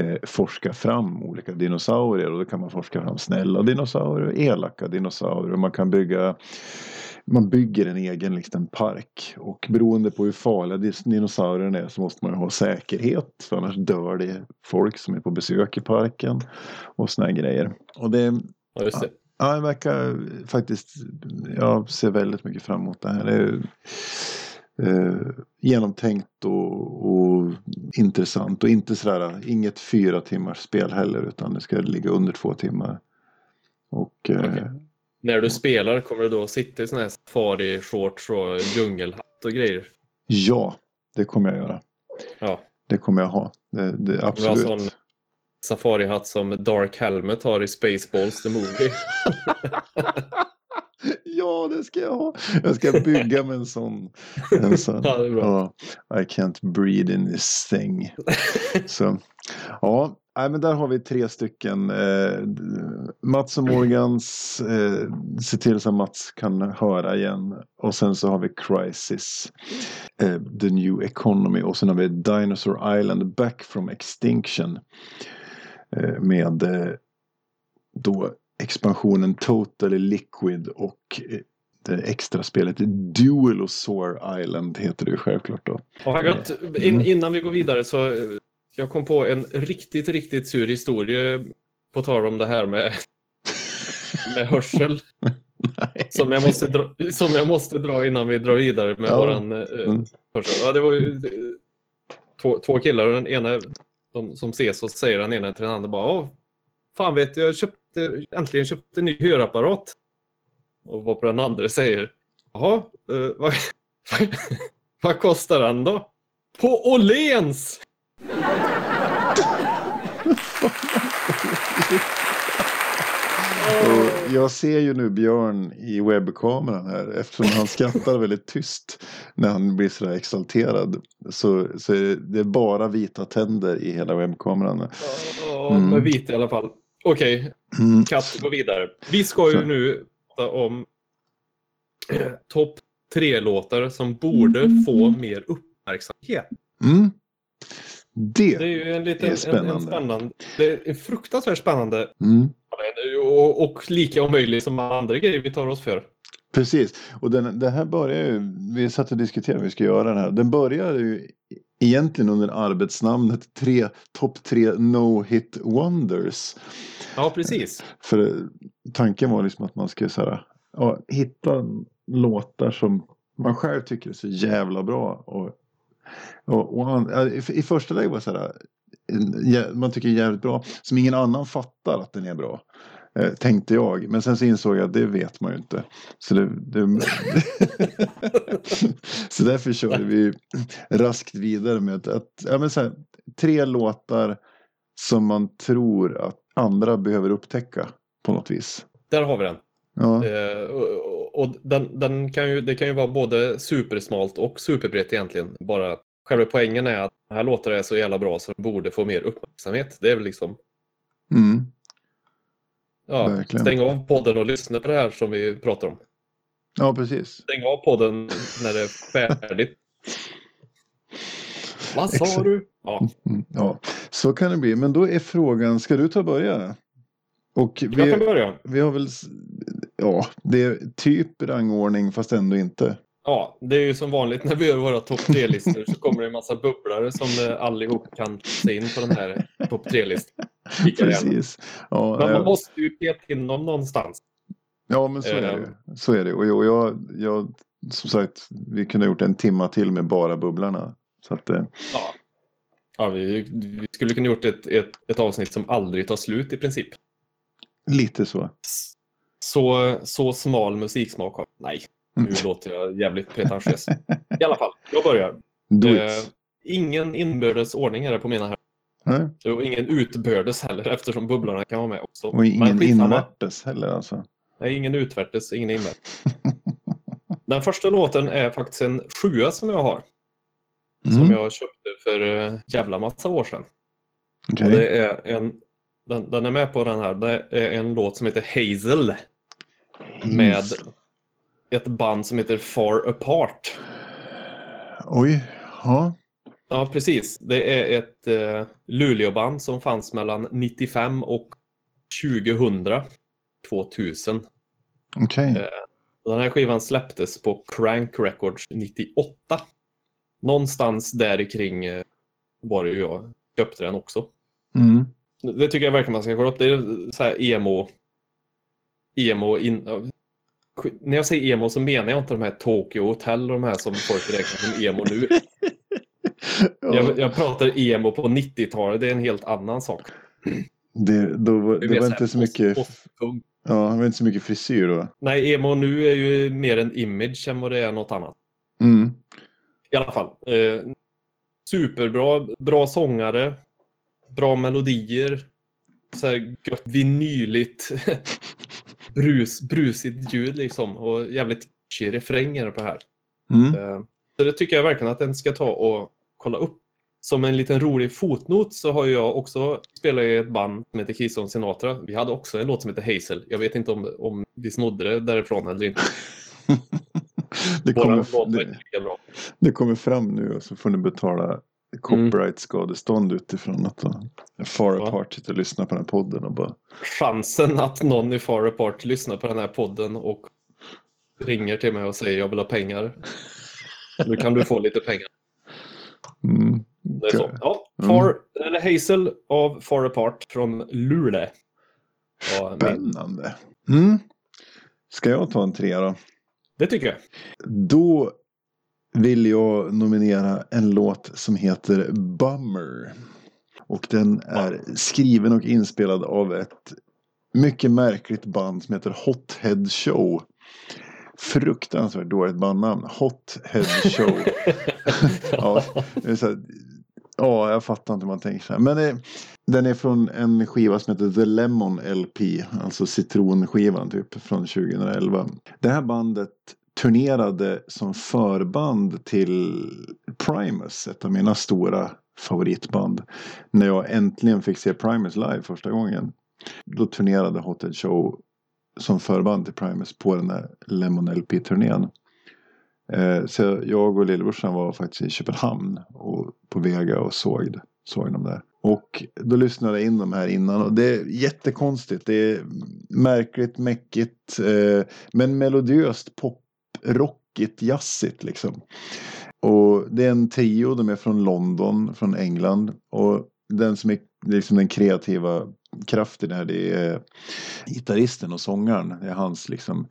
S2: eh, forska fram olika dinosaurier. Och då kan man forska fram snälla dinosaurier och elaka dinosaurier. Och man kan bygga man bygger en egen liksom, park och beroende på hur farliga dinosaurierna är så måste man ha säkerhet för annars dör det folk som är på besök i parken och såna grejer. Och det,
S1: Ja, just det.
S2: Ja, det verkar faktiskt, jag ser väldigt mycket fram emot det här. Det är, eh, genomtänkt och, och intressant och inte sådär, inget fyra timmars spel heller utan det ska ligga under två timmar. Och eh,
S1: Okej. När du spelar kommer du då sitta i sån här safari-shorts och djungelhatt och grejer?
S2: ja, det kommer jag göra.
S1: Ja.
S2: Det kommer jag ha. Det, det,
S1: Du har
S2: absolut.
S1: sån safari-hatt som Dark Helmet har i Spaceballs the Movie. (laughs)
S2: ja, det ska jag ha. Jag ska bygga med en sån. En sån. (laughs)
S1: Ja, det är bra.
S2: Ja, I can't breathe in this thing. (laughs) Så, ja, nej, men där har vi tre stycken. Eh, Mats och Morgans. Eh, se till så att Mats kan höra igen. Och sen så har vi Crisis. Eh, The New Economy. Och sen har vi Dinosaur Island Back from Extinction. Eh, med eh, då expansionen Totally Liquid och eh, det extra spelet Dualosaur Island heter det ju självklart då.
S1: In, innan vi går vidare så jag kom på en riktigt, riktigt sur historia på tal om det här med, (laughs) med hörsel som jag, måste dra, som jag måste dra innan vi drar vidare med
S2: Ja.
S1: våran eh,
S2: Mm.
S1: hörsel. Ja, det var ju två, två killar och den ena som, som ses och säger den ena till den andra bara Åh, Fan vet du, jag köpte, äntligen köpte en ny hörapparat. Och vad på den andra säger Jaha, eh, vad, (laughs) vad kostar den då? På Åhléns! (laughs)
S2: Och jag ser ju nu Björn i webbkameran här eftersom han skrattar väldigt tyst när han blir sådär exalterad. Så, så är det, det är bara vita tänder i hela webbkameran.
S1: Ja,
S2: Mm.
S1: med vit i alla fall. Okej,
S2: Mm.
S1: Katt, gå vidare. Vi ska ju nu prata om eh, topp tre-låtar som borde få mer uppmärksamhet.
S2: Mm.
S1: Det är
S2: Det.
S1: ju en liten
S2: är
S1: En,
S2: spännande.
S1: en spännande, det är fruktansvärt spännande
S2: Mm.
S1: Och, och lika omöjligt som andra grejer vi tar oss för.
S2: Precis. Och den, det här börjar ju, vi satt och diskuterade hur vi ska göra den här. Den börjar ju egentligen under arbetsnamnet tre, topp tre no hit wonders.
S1: Ja, precis.
S2: För tanken var liksom att man skulle så här, ja, hitta låtar som man själv tycker är så jävla bra. Och, och, och an- ja, i, I första läget var det så här, man tycker är jävligt bra, som ingen annan fattar att den är bra. Eh, tänkte jag, men sen så insåg jag att det vet man ju inte. Så, det, det, (laughs) så därför körde vi raskt vidare med att, att ja, men så här, tre låtar som man tror att andra behöver upptäcka på något vis.
S1: Där har vi den.
S2: Ja,
S1: Eh, och och den, den kan ju, det kan ju vara både supersmalt och superbrett egentligen. Bara själva poängen är att den här låten är så jävla bra så den borde få mer uppmärksamhet. Det är väl liksom
S2: mm,
S1: Ja,
S2: Verkligen.
S1: stäng av podden och lyssna på det här som vi pratar om.
S2: ja precis.
S1: Stäng av podden när det är färdigt. Vad sa
S2: Exakt.
S1: du? Ja,
S2: Mm, ja, så kan det bli. Men då är frågan, ska du ta och börja? Och
S1: jag kan
S2: vi,
S1: börja.
S2: vi har väl, ja, det är typ rangordning fast ändå inte.
S1: Ja, det är ju som vanligt när vi gör våra topp tre-listor så kommer det en massa bubblare som eh, allihop kan se in på den här topp tre-listan. (laughs)
S2: Precis. Ja,
S1: Men man
S2: eh,
S1: måste ju peta in dem någonstans.
S2: ja men så är det.
S1: eh.
S2: Så är det. Och jag, jag, jag, som sagt, vi kunde ha gjort en timma till med bara bubblarna. Så att, eh,
S1: Ja. Ja, vi, vi skulle kunna gjort ett, ett, ett avsnitt som aldrig tar slut i princip.
S2: lite så.
S1: Så, så smal musiksmak har Nej, nu låter jag jävligt pretentiös. (laughs) I alla fall, jag börjar. Eh, ingen inbördes ordning är det på mina här.
S2: Nej.
S1: Och ingen utbördes heller eftersom bubblarna kan vara med också.
S2: Och ingen invärtes heller alltså.
S1: Nej, ingen utvärtes, ingen invärtes. (laughs) Den första låten är faktiskt en sjua som jag har. som
S2: Mm.
S1: jag köpte för eh, jävla massa år sedan. Och det är en, den, den är med på den här. Det är en låt som heter Hazel med ett band som heter Far Apart.
S2: Oj, ja.
S1: Ja, precis. Det är ett eh, Luleåband som fanns mellan 95 och 2000. 2000.
S2: Okej.
S1: Eh, Den här skivan släpptes på Crank Records 98. Någonstans där kring eh, var det ju jag köpte den också.
S2: Mm.
S1: Det tycker jag verkligen man ska kolla upp. Det är så här emo... Emo... In, när jag säger emo så menar jag inte de här Tokyo Hotel och de här som folk räknar som emo nu. (laughs)
S2: Ja,
S1: Jag, jag pratar emo på 90-talet, det är en helt annan sak.
S2: det, då, det
S1: mer
S2: var inte så
S1: post-
S2: mycket, ja, det var inte så mycket frisyr då.
S1: Nej, emo nu är ju mer en image än vad det är något annat.
S2: Mm.
S1: I alla fall. Eh, superbra, bra sångare, bra melodier, så här gött vinyligt, (laughs) brus, brusigt ljud liksom och jävligt catchy refränger på här.
S2: Mm.
S1: Eh, så det tycker jag verkligen att den ska ta och kolla upp. Som en liten rolig fotnot så har jag också spelat i ett band som heter Keystone Sinatra. Vi hade också en låt som heter Hazel. Jag vet inte om, om vi snodde det därifrån eller inte. (laughs)
S2: Det, kommer, det, det kommer fram nu och så får ni betala copyright-skadestånd utifrån att Far. Apart sitter och lyssnar på den här podden och bara
S1: chansen att någon i Far Apart lyssnar på den här podden och ringer till mig och säger jag vill ha pengar. Nu kan du få lite pengar.
S2: mm,
S1: Det är så. Ja,
S2: Mm.
S1: Far, eller Hazel av Far Apart från Luleå. Ja,
S2: Spännande. Mm. Ska jag ta en trea då?
S1: det tycker jag.
S2: Då vill jag nominera en låt som heter Bummer. Och den är skriven och inspelad av ett mycket märkligt band som heter Hothead Show. Fruktansvärt dåligt bandnamn. Hothead Show. (laughs) ja, här, ja, jag fattar inte hur man tänker så här. Men det, den är från en skiva som heter The Lemon LP. Alltså citronskivan typ från 2011. Det här bandet turnerade som förband till Primus. Ett av mina stora favoritband. När jag äntligen fick se Primus live första gången. Då turnerade Hothead Show som förband till Primus på den där Lemon LP-turnén. Eh, så jag och lillebrorsan var faktiskt i Köpenhamn och på Vega och såg, det- såg dem där. Och då lyssnade jag in de här innan och det är jättekonstigt. Det är märkligt, mäckigt eh, men melodiöst rockigt, jazzigt liksom. Och det är en trio, de är från London, från England. Och den som är liksom den kreativa kraften här det är gitarristen och sångaren. Det är hans liksom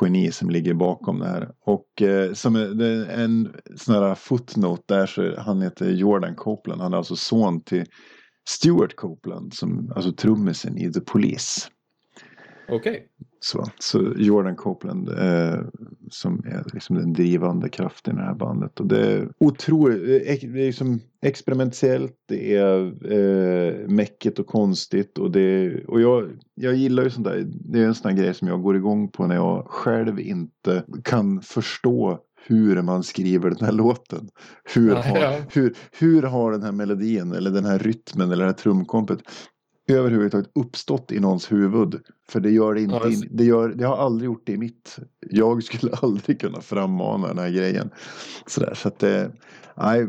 S2: geni som ligger bakom det här. Och eh, som en, en sån här footnote där så han heter Jordan Copeland. Han är alltså son till Stuart Copeland som alltså trummisen i The Police.
S1: Okej.
S2: Så, så Jordan Copeland eh, som är liksom den drivande kraften i det här bandet. Och det är otroligt, eh, det är liksom experimentellt, det är eh, mäckigt och konstigt. Och, det, och jag, jag gillar ju sånt där, det är en sån där grej som jag går igång på när jag själv inte kan förstå hur man skriver den här låten. Hur har, hur, hur har den här melodin eller den här rytmen eller det här trumkompet överhuvudtaget uppstått i någons huvud. För det gör det inte.
S1: Ja,
S2: i, det, gör, det har aldrig gjort det i mitt. Jag skulle (laughs) aldrig kunna frammana den här grejen. Sådär, så att det, nej.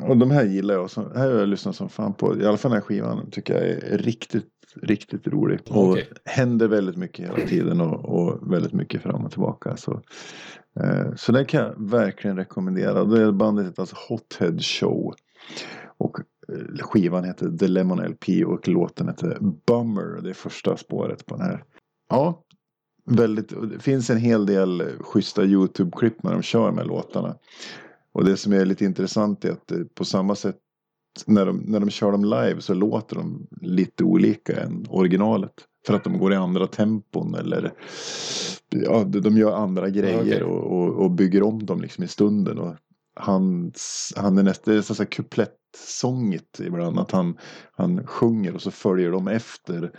S2: Och de här gillar jag. Så, här har jag lyssnat som fan på. I alla fall den här skivan tycker jag är riktigt, riktigt rolig. Och
S1: Okej.
S2: händer väldigt mycket hela tiden och, och väldigt mycket fram och tillbaka. Så, eh, så den kan jag verkligen rekommendera. Det är bandet heter alltså Hothead Show. Och skivan heter The Lemon LP och låten heter Bummer. Det är första spåret på den här. Ja, väldigt. Det finns en hel del schyssta YouTube-klipp när de kör med låtarna. Och det som är lite intressant är att eh, på samma sätt när de, när de kör dem live så låter de lite olika än originalet. För att de går i andra tempon eller ja, de gör andra grejer
S1: okej.
S2: och, och, och bygger om dem liksom i stunden. Och hans, han är nästan, så här kuplettsångigt ibland. Att han, han sjunger och så följer de efter.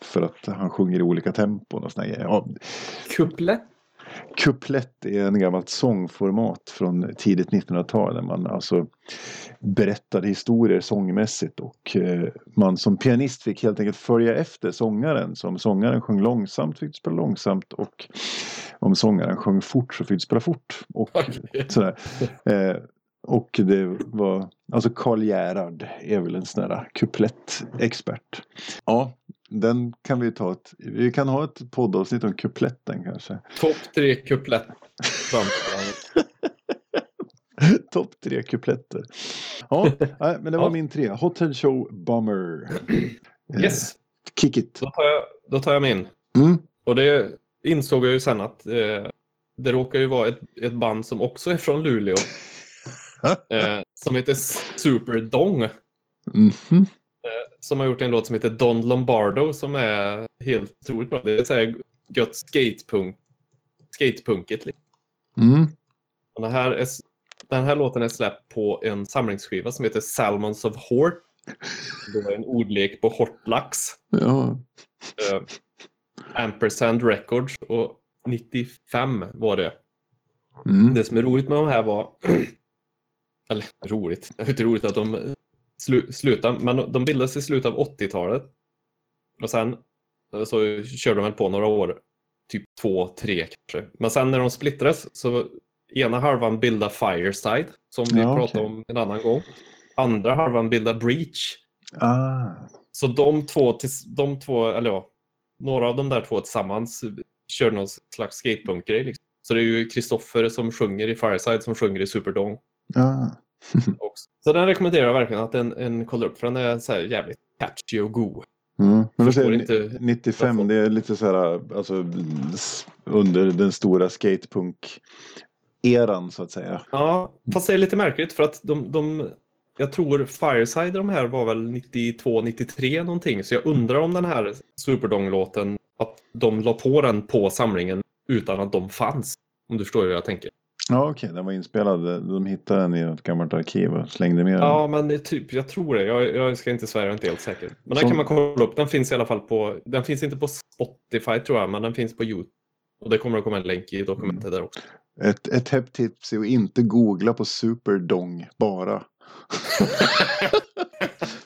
S2: För att han sjunger i olika tempon och såna grejer. Ja,
S1: Kuplett?
S2: kuplett är en gammalt sångformat från tidigt 1900-tal där man alltså berättade historier sångmässigt och eh, man som pianist fick helt enkelt följa efter sångaren. Så om sångaren sjöng långsamt fick du spela långsamt och om sångaren sjöng fort så fick du spela fort. Och, sådär. Eh, och det var, alltså Karl Gerhard är väl en sån där kuplettexpert. Ja, den kan vi ta ett, vi kan ha ett poddavsnitt om kupletten kanske.
S1: Topp tre kuplett. (laughs)
S2: Topp tre kupletter. Ja, men det var ja. min tre. Hotel Show Bomber.
S1: Yes.
S2: Kick it.
S1: Då tar jag, då tar jag min.
S2: Mm.
S1: Och det insåg jag ju sen att eh, det råkar ju vara ett, ett band som också är från Luleå. Eh, som heter Superdong.
S2: Mm -hmm.
S1: eh, som har gjort en låt som heter Don Lombardo som är helt otroligt bra. Det är så här gött skatepunk, skatepunket. Liksom.
S2: Mm.
S1: Och den, här är, den här låten är släppt på en samlingsskiva som heter Salmons of Hort. Det är en ordlek på hortlax.
S2: Ja.
S1: Eh, Ampersand Records och 95 var det.
S2: Mm.
S1: Det som är roligt med de här var (clears throat) eller roligt, det är inte roligt att de slu, slutar, men de bildades i slutet av 80-talet. Och sen så körde de väl på några år, typ två, tre kanske. Men sen när de splittrades så ena halvan bildade Fireside, som vi ja, pratade okay. om en annan gång. Andra halvan bildade Breach.
S2: Ah.
S1: Så de två, de två, eller ja, några av de där två tillsammans kör någon slags skatepunk-grej. Liksom. Så det är ju Kristoffer som sjunger i Fireside som sjunger i Superdome.
S2: Ah. (laughs)
S1: så den rekommenderar jag verkligen att en, en kolla upp för den är så jävligt catchy och god.
S2: Mm. Men du säger, inte 95, det är lite så här alltså, under den stora skatepunk-eran så att säga.
S1: Ja, fast det är lite märkligt för att de, de jag tror Fireside de här var väl 92, 93 någonting. Så jag undrar om den här Superdong-låten, att de la på den på samlingen utan att de fanns. Om du förstår hur jag tänker.
S2: Ja okej, okay. den var inspelad. De hittade den i ett gammalt arkiv och slängde med
S1: den. Ja, men typ, jag tror det. Jag, jag ska inte svära, jag är inte helt säker. Men den kan man kolla upp. Den finns i alla fall på, den finns inte på Spotify tror jag, men den finns på YouTube. Och det kommer att komma en länk i dokumentet mm. där också.
S2: Ett, ett hett tips är att inte googla på Superdong bara. (laughs)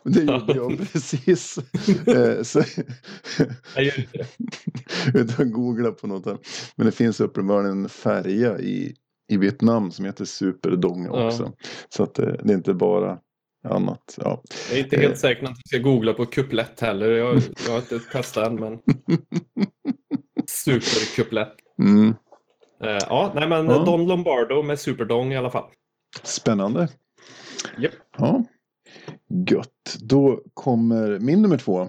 S2: det gjorde jag (laughs) precis. Eh, så,
S1: jag gör inte det. (laughs)
S2: Utan googla på något. Här. Men det finns uppenbarligen en färja i, i Vietnam som heter Superdong också. Ja. Så att det, det är inte bara annat. Ja.
S1: Jag är inte helt eh. säker på att jag ska googla på kuplett heller. Jag, jag har inte testat än men (laughs) Superkuplett.
S2: Mm.
S1: Uh, ja, nej men ja. Don Lombardo med Superdong i alla fall.
S2: Spännande.
S1: Yep.
S2: Ja. Gött. Då kommer min nummer två.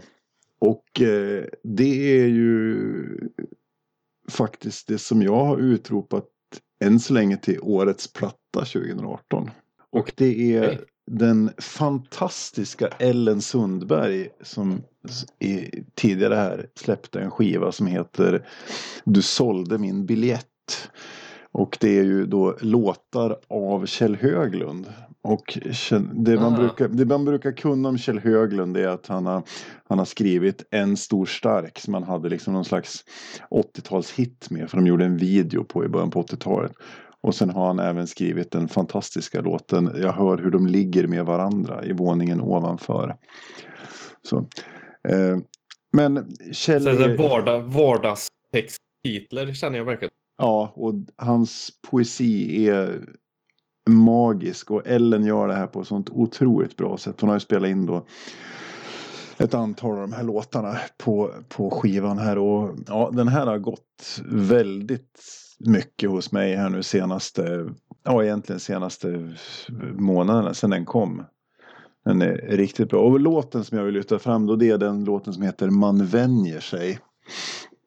S2: Och eh, det är ju faktiskt det som jag har utropat än så länge till årets platta 2018. Och det är den fantastiska Ellen Sundberg som i, tidigare här släppte en skiva som heter Du sålde min biljett. Och det är ju då låtar av Kjell Höglund. Och det man, brukar, det man brukar kunna om Kjell Höglund är att han har, han har skrivit En stor stark som han hade liksom någon slags 80-talshit med. För de gjorde en video på i början på 80-talet. Och sen har han även skrivit den fantastiska låten Jag hör hur de ligger med varandra i våningen ovanför. Så, eh, men Kjell... Så
S1: är... vardag, vardagstexttitlar känner jag verkligen.
S2: Ja, och hans poesi är magisk och Ellen gör det här på ett sånt otroligt bra sätt. Hon har ju spelat in då ett antal av de här låtarna på, på skivan här och ja, den här har gått väldigt mycket hos mig här nu senaste, ja egentligen senaste månaderna sedan den kom. Den är riktigt bra. Och låten som jag vill lyfta fram då det är den låten som heter Man vänjer sig.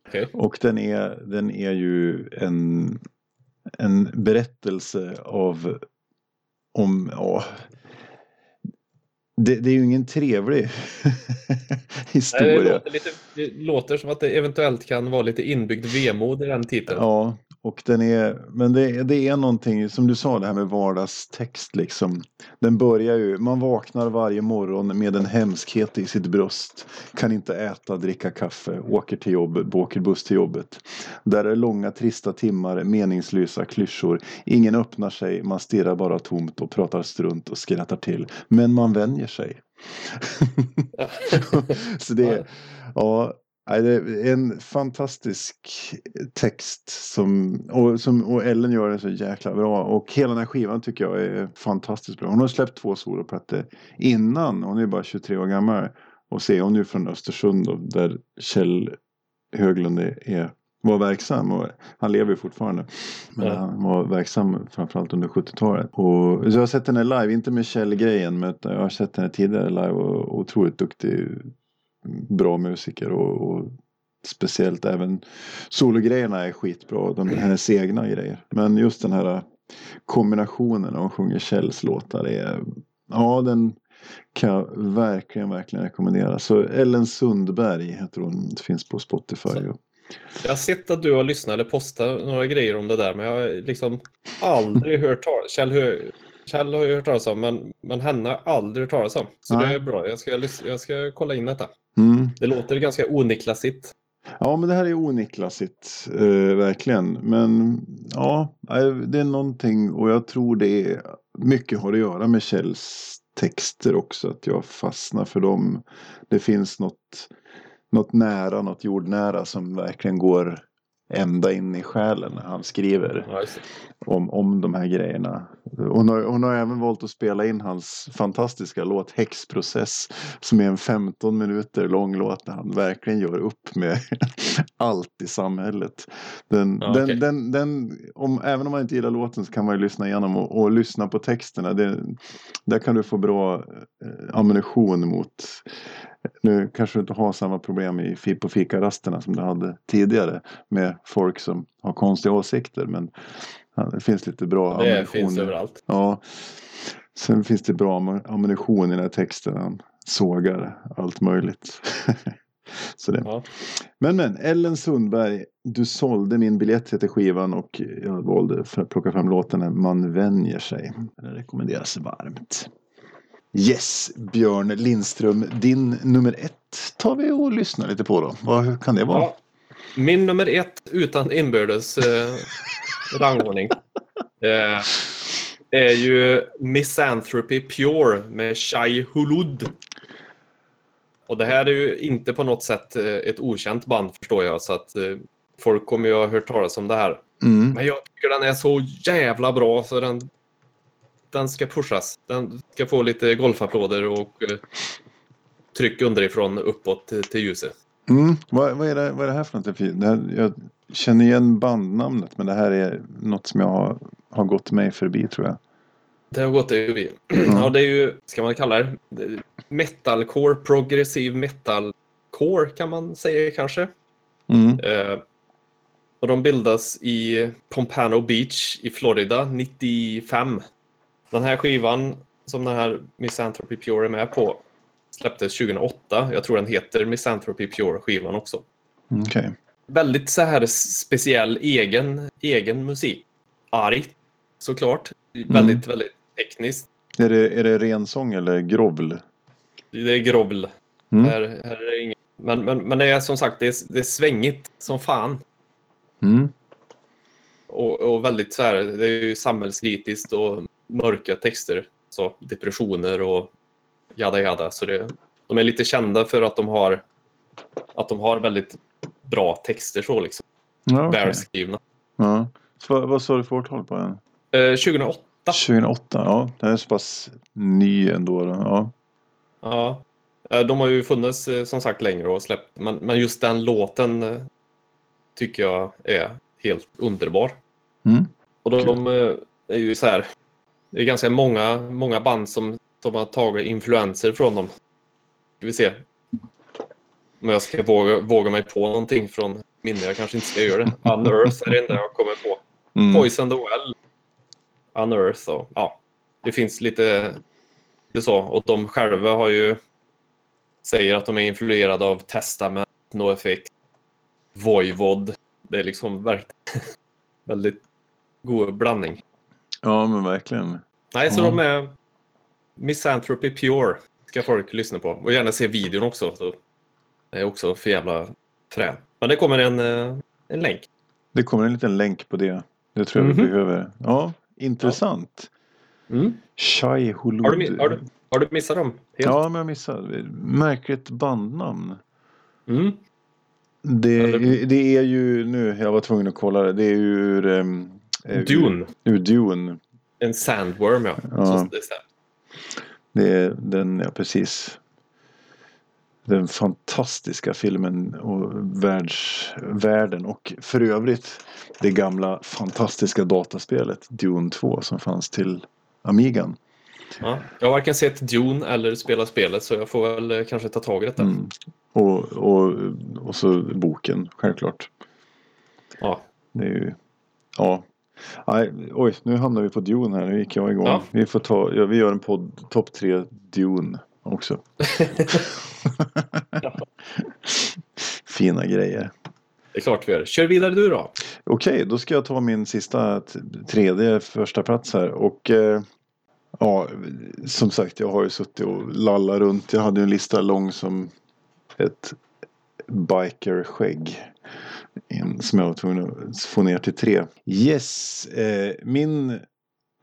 S1: Okay.
S2: Och den är, den är ju en, en berättelse av om, ja, det, det, är ju ingen trevlig historia. (laughs) Nej,
S1: det, låter lite, det låter som att det eventuellt kan vara lite inbyggd vemod i den titeln.
S2: Ja, och den är, men det, det är någonting som du sa det här med vardagstext liksom. Den börjar ju, man vaknar varje morgon med en hemskhet i sitt bröst. Kan inte äta, dricka kaffe, åker till jobbet, åker buss till jobbet. Där är långa trista timmar, meningslösa klyschor. Ingen öppnar sig, man stirrar bara tomt och pratar strunt och skrattar till. Men man vänjer sig. (laughs) Så det, ja, det är en fantastisk text som och, som, och Ellen gör det så jäkla bra. Och hela den här skivan tycker jag är fantastiskt bra. Hon har släppt två soloplattor innan. Hon är bara 23 år gammal. Och se, hon är från Östersund då, där Kjell Höglund är, var verksam. Och han lever ju fortfarande. Men ja. han var verksam framförallt under 70-talet. Och så jag har sett henne live, inte med Kjell-grejen. Men jag har sett henne tidigare live och otroligt duktig bra musiker och, och speciellt även sologrejerna är skitbra. De, hennes egna grejer. Men just den här kombinationen när hon sjunger Kjells låtar är ja den kan jag verkligen, verkligen rekommendera. Så Ellen Sundberg heter hon, finns på Spotify. Så.
S1: Jag har sett att du har lyssnat eller postat några grejer om det där men jag har liksom aldrig hört talas Kjell, Kjell har ju hört talas om men, men henne har jag aldrig hört talas om. Så Nej. det är bra, jag ska, jag ska kolla in detta. Mm. Det låter ganska oniklasigt.
S2: Ja, men det här är oniklasigt, eh, verkligen. Men ja, det är någonting och jag tror det är mycket har att göra med Kjells texter också. Att jag fastnar för dem. Det finns något, något nära, något jordnära som verkligen går ända in i själen när han skriver om, om de här grejerna. Hon har, hon har även valt att spela in hans fantastiska låt Häxprocess som är en 15 minuter lång låt där han verkligen gör upp med (laughs) allt i samhället. Den, ja, okay. den, den, den, om, även om man inte gillar låten så kan man ju lyssna igenom och, och lyssna på texterna. Det, där kan du få bra eh, ammunition mot nu kanske du inte har samma problem i, på fikarasterna som du hade tidigare med folk som har konstiga åsikter. Men det finns lite bra
S1: det ammunition. Det finns överallt.
S2: Ja. Sen finns det bra ammunition i den här texten. Han sågar allt möjligt. (laughs) Så det. Ja. Men men, Ellen Sundberg, du sålde min biljett till skivan och jag valde för att plocka fram låten Man vänjer sig. Den rekommenderas varmt. Yes, Björn Lindström, din nummer ett tar vi och lyssnar lite på då. Vad kan det vara? Ja,
S1: min nummer ett utan inbördes eh, rangordning (laughs) eh, är ju Misanthropy Pure med Shai Hulud. Och det här är ju inte på något sätt eh, ett okänt band förstår jag så att eh, folk kommer ju ha hört talas om det här. Mm. Men jag tycker den är så jävla bra så den den ska pushas. Den ska få lite golfapplåder och eh, tryck underifrån uppåt till, till ljuset.
S2: Mm. Vad, vad, är det, vad är det här för något? Det här, jag känner igen bandnamnet men det här är något som jag har, har gått mig förbi tror jag.
S1: Det har gått dig förbi. Mm. Ja, det är ju, ska man kalla det, metalcore, progressiv metalcore kan man säga kanske. Mm. Eh, och de bildas i Pompano Beach i Florida 95. Den här skivan som den här Misanthropy Pure är med på släpptes 2008. Jag tror den heter Misanthropy Pure skivan också.
S2: Okay.
S1: Väldigt så här speciell egen, egen musik. Argt såklart. Mm. Väldigt, väldigt tekniskt.
S2: Är det, är det ren sång eller grovl?
S1: Det är grovl. Mm. Här, här är det inget. Men, men, men det är som sagt det är, det är svängigt som fan.
S2: Mm.
S1: Och, och väldigt så här, det är ju samhällskritiskt och mörka texter. Så depressioner och jada jada. Så det, de är lite kända för att de har att de har väldigt bra texter så liksom. Ja, okay. Välskrivna.
S2: Ja. Så, vad sa du för årtal på den?
S1: Eh, 2008.
S2: 2008, ja. Den är så pass ny ändå. Då. Ja.
S1: ja. Eh, de har ju funnits eh, som sagt längre och släppt. Men, men just den låten eh, tycker jag är helt underbar.
S2: Mm.
S1: Och de, de är ju så här. Det är ganska många, många band som, som har tagit influenser från dem. Ska vi se. Om jag ska våga, våga mig på någonting från minne. Jag kanske inte ska göra det. Unearth är det enda jag kommer på. Mm. Poison the Well. Unearth och ja. Det finns lite, lite så. Och de själva har ju säger att de är influerade av Testament, NoFX, Voivod. Det är liksom verkligen (laughs) väldigt god blandning.
S2: Ja, men verkligen.
S1: Nej, så
S2: Ja.
S1: de är Misanthropy Pure ska folk lyssna på. Och gärna se videon också. Så det är också för jävla frän. Men det kommer en, eh, en länk.
S2: Det kommer en liten länk på det. Det tror jag vi
S1: Mhm.
S2: behöver. Ja, intressant.
S1: Mm.
S2: Shai Hulud.
S1: Har, du, har, du, har du missat dem? Helt?
S2: Ja, men jag missade. Märkligt bandnamn.
S1: Mm.
S2: Det,
S1: Eller-
S2: det är ju nu, jag var tvungen att kolla det. Det är ur, um,
S1: Dune.
S2: Ur, ur Dune.
S1: En sandworm, ja.
S2: Ja.
S1: Så det här.
S2: Det är den, ja precis. Den fantastiska filmen och världs, världen och för övrigt det gamla fantastiska dataspelet Dune 2 som fanns till Amigan.
S1: Ja. Jag har varken sett Dune eller spelat spelet så jag får väl eh, kanske ta tag i detta.
S2: Mm. Och, och, och så boken, självklart.
S1: Ja.
S2: Det är ju, ja. Nej, oj, nu hamnar vi på Dune här. Nu gick jag igång.
S1: Ja.
S2: Vi får ta, ja, vi gör en podd, topp tre Dune också. (laughs) Fina grejer.
S1: Det är klart vi gör. Kör vidare du då.
S2: Okej, då ska jag ta min sista tredje första plats här. Och eh, ja, som sagt, jag har ju suttit och lallat runt. Jag hade ju en lista lång som ett biker-skägg. In, som jag var tvungen att få ner till tre. Yes, eh, min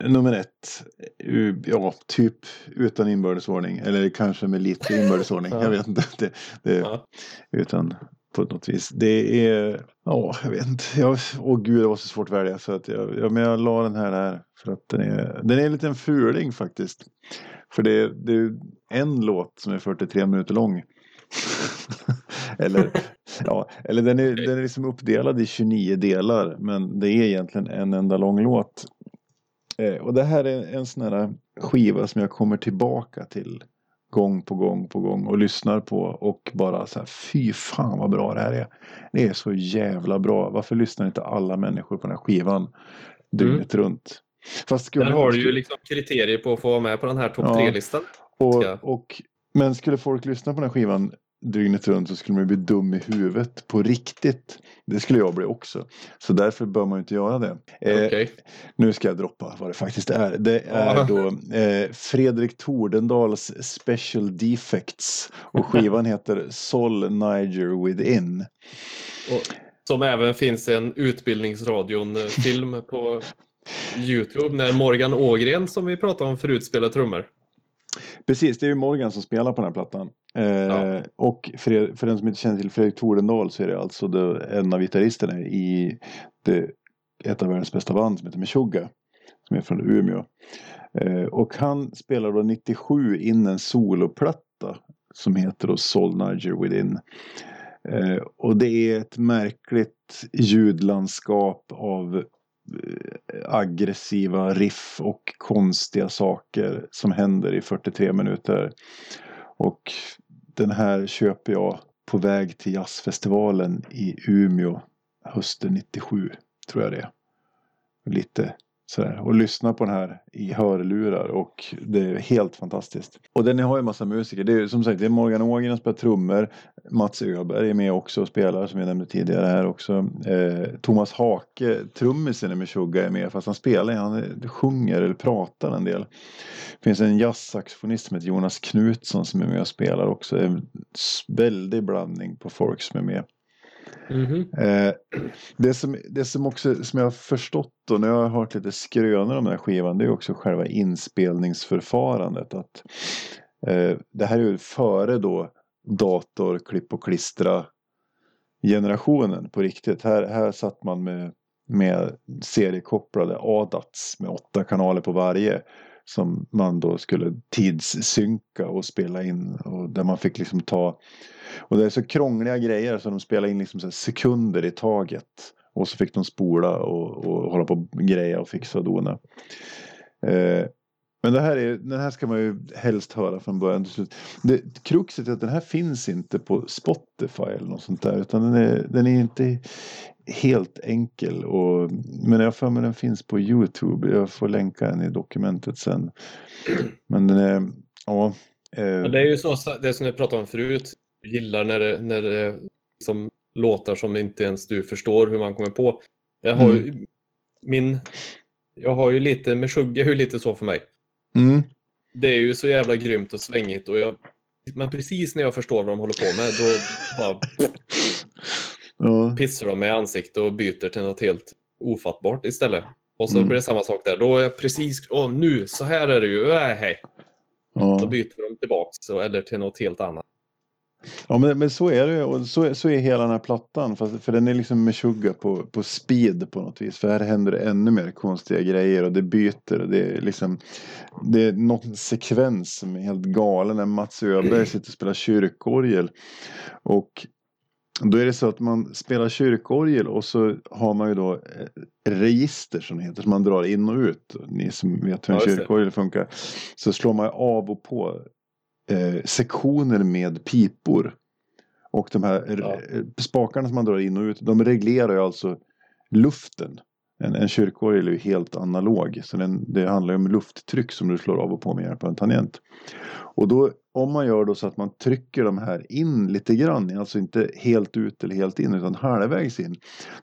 S2: nummer ett. eh, Ja, typ utan inbördesordning. Eller kanske med lite (laughs) inbördesordning.
S1: Ja.
S2: Jag vet inte. Det, det, utan på något vis. Det är, ja, jag vet inte. Jag, åh gud, det var så svårt att välja. Så att jag, ja, men jag la den här där. För att den är, den är en liten fuling faktiskt. För det, det är en låt som är 43 minuter lång. (laughs) eller, ja, eller den är, den är liksom uppdelad i 29 delar. Men det är egentligen en enda lång låt. Eh, och det här är en sån här skiva som jag kommer tillbaka till gång på gång på gång och lyssnar på och bara så här fy fan vad bra det här är. Det är så jävla bra. Varför lyssnar inte alla människor på den här skivan dygnet runt? Fast skulle,
S1: Där har du ju liksom kriterier på att få vara med på den här topp
S2: Ja.
S1: tre-listan.
S2: och, och, men skulle folk lyssna på den här skivan dygnet runt så skulle man bli dum i huvudet på riktigt. Det skulle jag bli också. Så därför bör man inte göra det. Eh,
S1: Okej.
S2: Nu ska jag droppa vad det faktiskt är. Det är då eh, Fredrik Tordendals Special Defects. Och skivan heter Sol Niger Within.
S1: Och som även finns en Utbildningsradion-film på (laughs) Youtube när Morgan Ågren som vi pratade om förut spelar trummor.
S2: Precis, det är ju Morgan som spelar på den här plattan. Eh,
S1: Ja.
S2: Och för, för den som inte känner till Fredrik Tordendal så är det alltså det, en av gitarristerna i det, ett av världens bästa band som heter Meshuggah. Som är från Umeå. Eh, och han spelar då 97 in en soloplatta som heter då Soul Niger Within. Eh, och det är ett märkligt ljudlandskap av aggressiva riff och konstiga saker som händer i 43 minuter. Och den här köper jag på väg till jazzfestivalen i Umeå hösten 97, tror jag det är. Lite sådär. Och lyssna på den här i hörlurar och det är helt fantastiskt. Och den har ju massa musiker. Det är som sagt det är Morgan Ågren som spelar trummor. Mats Öberg är med också och spelar som jag nämnde tidigare här också. Eh, Thomas Hake, trummisen i Meshuggah är med fast han spelar, han sjunger eller pratar en del. Det finns en jazzsaxofonist som heter Jonas Knutsson som är med och spelar också. En väldig blandning på folk som är med.
S1: Mhm.
S2: Eh, det, som, det som också som jag har förstått och när jag har hört lite skrönor om den här skivan det är också själva inspelningsförfarandet. Att, eh, det här är ju före då dator, klipp och klistra generationen på riktigt. Här, här satt man med, med seriekopplade ADATs med åtta kanaler på varje. Som man då skulle tidssynka och spela in. Och där man fick liksom ta och det är så krångliga grejer så de spelade in liksom så här sekunder i taget. Och så fick de spola och, och hålla på och greja och fixa och dona. Eh, men det här är, den här ska man ju helst höra från början till slut. Det, kruxet är att den här finns inte på Spotify eller något sånt där. Utan den är, den är inte helt enkel. Och, men jag för mig den finns på Youtube. Jag får länka den i dokumentet sen. Men är, ja. eh,
S1: Men det är ju så, det som jag pratade om förut. Jag gillar när det, när det som låtar som inte ens du förstår hur man kommer på. Jag har ju min... Jag har ju lite, med Shugga är ju lite så för mig.
S2: Mm.
S1: Det är ju så jävla grymt och svängigt och jag... Men precis när jag förstår vad de håller på med, då bara (laughs)
S2: Ja.
S1: pissar de mig i ansiktet och byter till något helt ofattbart istället. Och så
S2: Mm.
S1: blir det samma sak där. Då är jag precis, åh nu, så här är det ju, äh, hej. Då
S2: Ja.
S1: byter de tillbaks eller till något helt annat.
S2: Ja men, men så är det och så, så är hela den här plattan. Fast, för den är liksom med tjugga på, på speed på något vis. För här händer det ännu mer konstiga grejer och det byter. Och det är liksom Det är någon sekvens som är helt galen. När Mats Öberg sitter och spelar kyrkorgel. Och då är det så att man spelar kyrkorgel och så har man ju då eh, register som det heter. Som man drar in och ut. Ni som vet hur en
S1: Ja,
S2: kyrkorgel funkar. Så slår man av och på eh, sektioner med pipor. Och de här
S1: Ja.
S2: eh, spakarna som man drar in och ut, de reglerar ju alltså luften. En, en kyrkorgel är ju helt analog. Så den, det handlar ju om lufttryck som du slår av och på med hjälp av en tangent. Och då, om man gör då så att man trycker de här in lite grann, alltså inte helt ut eller helt in utan halvvägs in.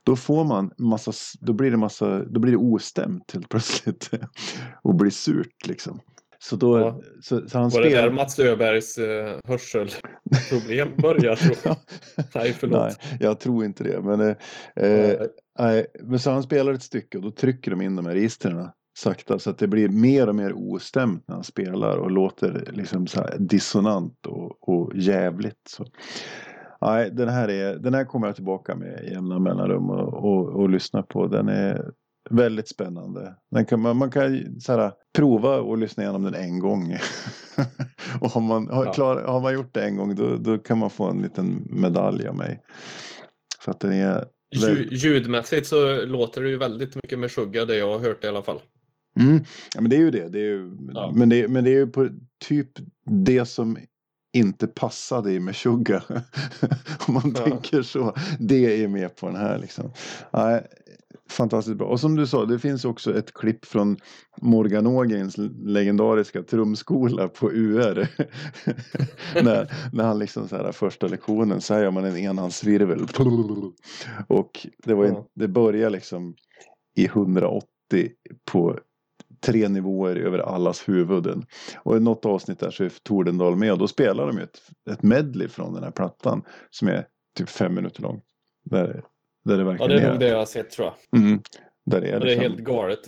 S2: Då får man massa, då blir det massa, då blir det ostämt helt plötsligt. (laughs) och blir surt liksom. Så då,
S1: Ja.
S2: så, så han
S1: Var det där. Mats Öbergs eh, hörselproblem (laughs) börjar? Tror jag. (laughs) Nej, förlåt.
S2: Nej, jag tror inte det. Men, eh, eh,
S1: Eh,
S2: nej, men så han spelar ett stycke och då trycker de in de här registren sakta så att det blir mer och mer ostämt när han spelar och låter liksom så här dissonant och, och jävligt. Så. Nej, den här, är, den här kommer jag tillbaka med i jämna mellanrum och, och, och lyssna på. Den är väldigt spännande. Den kan, man, man kan så här, prova och lyssna igenom den en gång. (laughs) och har man, har,
S1: Ja.
S2: klar, har man gjort det en gång då, då kan man få en liten medalj av mig. För att den är
S1: Lju- Ljudmässigt så låter det ju väldigt mycket med Shugga, det jag har hört i alla fall.
S2: Mm. Ja, men det är ju det. det, är ju,
S1: Ja.
S2: men, det men det är ju på typ det som inte passade i Meshuggah. (laughs) Om man
S1: Ja.
S2: tänker så. Det är med på den här liksom. Nej, fantastiskt bra. Och som du sa, det finns också ett klipp från Morgan Ågrens legendariska trumskola på UR. (laughs) när, när han liksom så här första lektionen, så här gör man en enhandsvirvel. Och det, var
S1: Ja.
S2: det börjar liksom i 180 på tre nivåer över allas huvuden. Och i något avsnitt där så är Tordendal med och då spelar de ett, ett medley från den här plattan som är typ fem minuter lång. Där, där det
S1: Ja,
S2: verkligen
S1: det är nog det jag har sett tror jag.
S2: Mm, där det är,
S1: Och det är
S2: liksom,
S1: helt galet.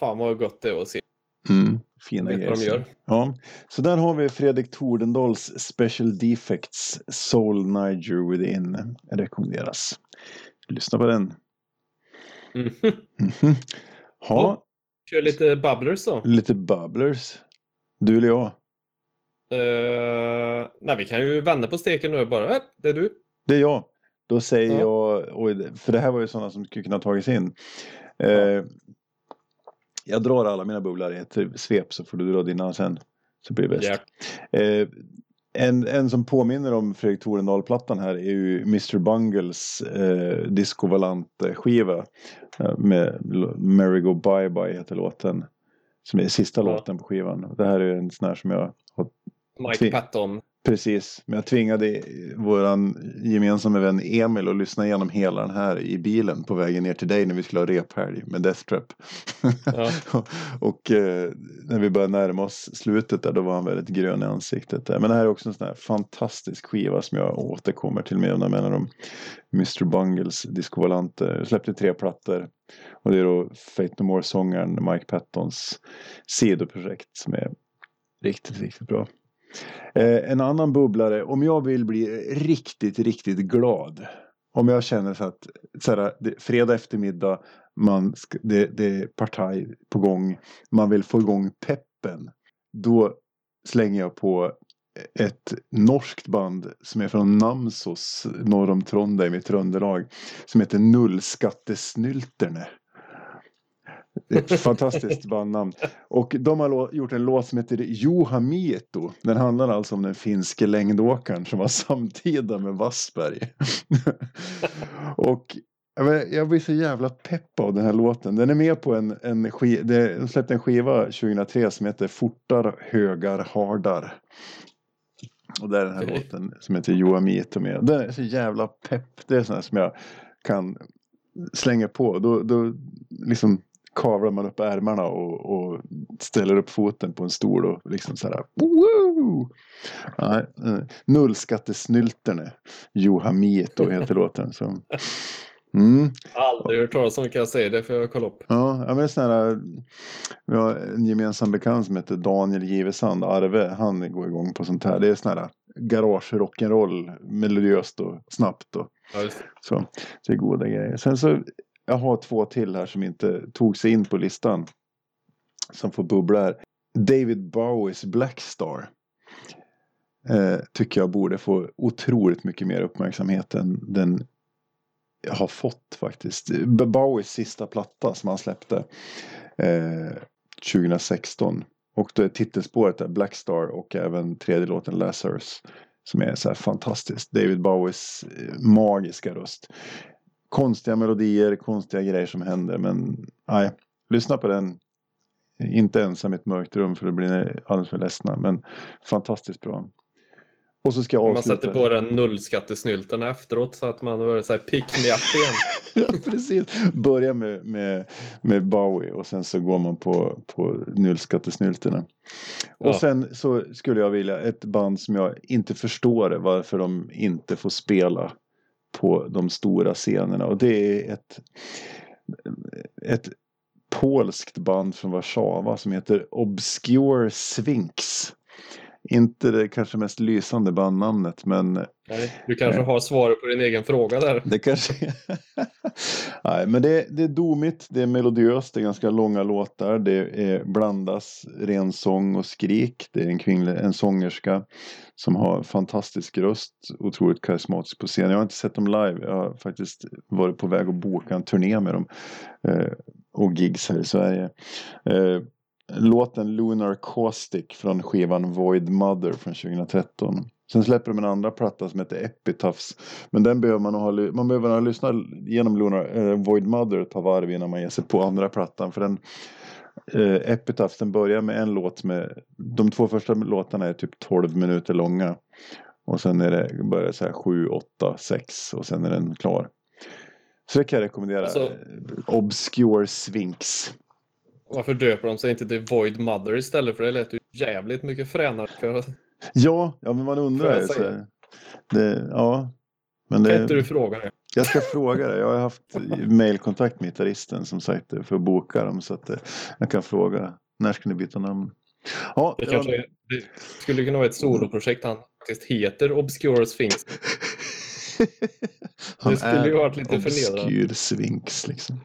S1: Fan vad gott det är att se.
S2: mm, fina
S1: Vet vad de
S2: grejer.
S1: gör.
S2: Ja, så där har vi Fredrik Tordendals Special Defects Soul Niger Within. Rekommenderas. Lyssna på den. (laughs)
S1: Mhm.
S2: Mhm. Ha,
S1: Kör lite bubblers då.
S2: lite bubblers. Du eller jag?
S1: Eh, nej, vi kan ju vända på steken nu bara. Äh, det är du.
S2: Det är jag. Då säger
S1: Ja.
S2: jag, för det här var ju sådana som skulle kunna tagits in. Eh, jag drar alla mina bubblor i ett svep så får du dra dina sen. Så blir det bäst.
S1: Ja.
S2: Eh, en, en som påminner om Fredrik Torendal-plattan här är ju Mr Bungles eh, Disco Valante-skiva. Eh, med Merry Go Bye Bye heter låten. Som är sista
S1: Ja.
S2: låten på skivan. Det här är en sån här som jag har
S1: Mike Patton.
S2: Precis, men jag tvingade våran gemensamma vän Emil att lyssna igenom hela den här i bilen på vägen ner till dig när vi skulle ha rephelg med Death Trap.
S1: Ja. (laughs)
S2: och eh, när vi började närma oss slutet där då var han väldigt grön i ansiktet. Där. Men det här är också en sån här fantastisk skiva som jag återkommer till med jämna mellanrum. Mr Bungles. Jag släppte tre plattor. Och det är då Fate No More-sångaren Mike Pattons sidoprojekt som är riktigt, riktigt bra. Eh, en annan bubblare, om jag vill bli riktigt, riktigt glad. Om jag känner så att så här, fredag eftermiddag, man det, det är partaj på gång, man vill få igång peppen. Då slänger jag på ett norskt band som är från Namsos norr om Trondheim i Tröndelag. Som heter Nullskattesnylterne. Det är ett fantastiskt bandnamn. Och de har gjort en låt som heter Juha Mieto. Den handlar alltså om den finske längdåkaren som var samtida med Wassberg. (laughs) och jag blir så jävla pepp av den här låten. Den är med på en, en skiva, de släppte en skiva 2003 som heter Fortar, högar, hardar. Och där är den här
S1: Okej.
S2: låten som heter Mieto med. Den är så jävla pepp. Det är sån här som jag kan slänger på. Då, då liksom kavlar man upp ärmarna och, och ställer upp foten på en stol och liksom så här. Woo! Nej, eh, Nullskattesnylterne. Juha Mieto heter låten. Så. Mm.
S1: Aldrig hört talas om kan jag säga, det får jag kolla upp.
S2: Ja, ja men sån här, vi har en gemensam bekant som heter Daniel Givesand, Arve, han går igång på sånt här. Det är sån här garage rock'n'roll, melodiöst och snabbt och
S1: Ja,
S2: så. Så det är goda grejer. Sen så, jag har två till här som inte tog sig in på listan. Som får bubbla här. David Bowies Blackstar. Eh, tycker jag borde få otroligt mycket mer uppmärksamhet än den har fått faktiskt. Bowies sista platta som han släppte eh, 2016. Och då är titelspåret där Blackstar och även tredje låten Lazarus. Som är så här fantastiskt. David Bowies eh, magiska röst. Konstiga melodier, konstiga grejer som händer. Men nej, lyssna på den. Inte ensam i ett mörkt rum för då blir ni alldeles för ledsna. Men fantastiskt bra. Och så ska jag
S1: Man
S2: avsluta.
S1: sätter på den nullskattesnylten efteråt så att man börjar så här pick me up igen. (laughs)
S2: ja, precis. Börja med, med, med Bowie och sen så går man på, på nullskattesnylterna. Och
S1: Ja.
S2: sen så skulle jag vilja ett band som jag inte förstår varför de inte får spela på de stora scenerna. Och det är ett, ett polskt band från Warszawa som heter Obscure Sphinx. Inte det kanske mest lysande bandnamnet men
S1: Nej, du kanske har svaret på din egen fråga där.
S2: det kanske... (laughs) Nej, men det, det är domigt, det är melodiöst, det är ganska långa låtar. Det är, blandas ren sång och skrik. Det är en, kvinnlig, en sångerska som har fantastisk röst, otroligt karismatisk på scen. Jag har inte sett dem live, jag har faktiskt varit på väg att boka en turné med dem. Eh, och gigs här i Sverige. Eh, låten Lunar Caustic från skivan Void Mother från 2013. Sen släpper de en andra platta som heter Epitaphs. Men den behöver man ha, man behöver ha lyssnat igenom Lunar, eh, Void Mother ett par varv innan man ger sig på andra plattan. För den eh, Epitaphs den börjar med en låt med, de två första låtarna är typ 12 minuter långa. Och sen är det, börjar det så här 7, 8, 6 och sen är den klar. Så det kan jag rekommendera.
S1: Alltså-
S2: Obscure Sphinx.
S1: Varför döper de sig inte till Void Mother istället? För det lät ju jävligt mycket fränare. För...
S2: Ja, ja men man undrar
S1: jag
S2: ju. så. Det, ja. Men
S1: Kan inte
S2: det,
S1: du fråga det?
S2: jag ska fråga det. Jag har haft mailkontakt med gitarristen som sagt för att boka dem. Så att eh, jag kan fråga. När ska ni byta namn? Ja,
S1: Det,
S2: ja,
S1: kanske är, det skulle kunna vara ett soloprojekt. Han faktiskt heter Obscure Sphinx. (laughs)
S2: han
S1: det skulle ju varit lite förnedrande.
S2: Obskyr Sphinx liksom.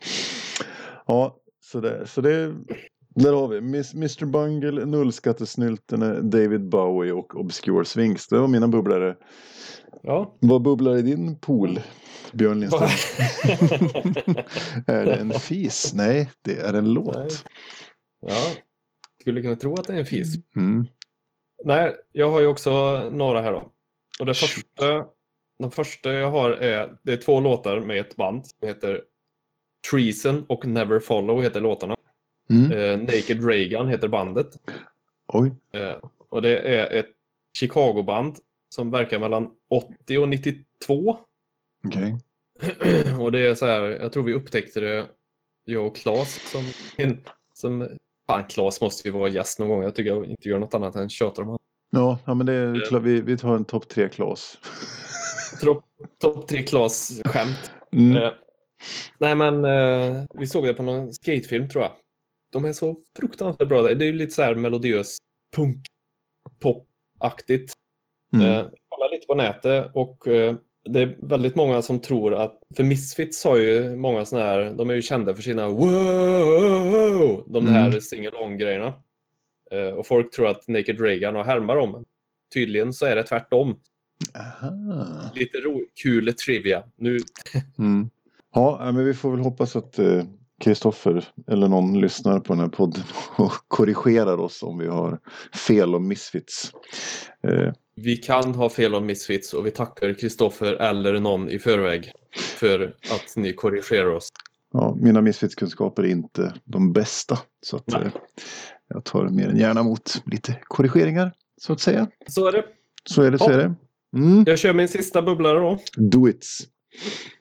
S2: Ja, så det, så det där har vi Miss- Mr Bungle, Nullskattesnyltene, David Bowie och Obscure Sphinx. Det var mina bubblare.
S1: Ja.
S2: Vad bubblar i din pool, Björn Lindström? (laughs) är det en fis? Nej, det är en låt.
S1: Nej. ja. Skulle kunna tro att det är en fis.
S2: Mm.
S1: Nej, jag har ju också några här då. Och det första, den första jag har är, det är två låtar med ett band som heter Treason och Never Follow heter låtarna.
S2: Mm.
S1: Eh, Naked Reagan heter bandet.
S2: Oj.
S1: Eh, och det är ett Chicago-band som verkar mellan 80 och 92.
S2: Okej. (clears throat)
S1: och det är så här, jag tror vi upptäckte det, jag och Claes som, som fan Claes måste ju vara gäst någon gång. Jag tycker jag inte gör något annat än tjatar om honom.
S2: Ja, ja, men det är klart. Vi, vi tar en topp tre Klas.
S1: Topp top tre Claes skämt.
S2: Mm.
S1: Nej men eh, vi såg det på någon skatefilm tror jag. De är så fruktansvärt bra. Det är ju lite så här melodiös punk pop-aktigt.
S2: Mm.
S1: Eh, kolla lite på nätet och eh, det är väldigt många som tror att, för Misfits har ju många sådana här, de är ju kända för sina wow, de här
S2: Mm.
S1: sing-along-grejerna. Eh, och folk tror att Naked Reagan har härmar dem. Tydligen så är det tvärtom.
S2: Aha.
S1: Lite ro- kul trivia. Nu,
S2: Mm. Ja, men vi får väl hoppas att eh, Kristoffer eller någon lyssnar på den här podden (laughs) och korrigerar oss om vi har fel om Misfits. Eh,
S1: vi kan ha fel om Misfits och vi tackar Kristoffer eller någon i förväg för att ni korrigerar oss.
S2: ja, mina Misfits-kunskaper är inte de bästa. Så att,
S1: Nej.
S2: eh, jag tar mer än gärna emot lite korrigeringar, så att säga.
S1: Så är det.
S2: Så är det, så
S1: Ja.
S2: är det. Mm.
S1: Jag kör min sista bubblare då.
S2: Do it.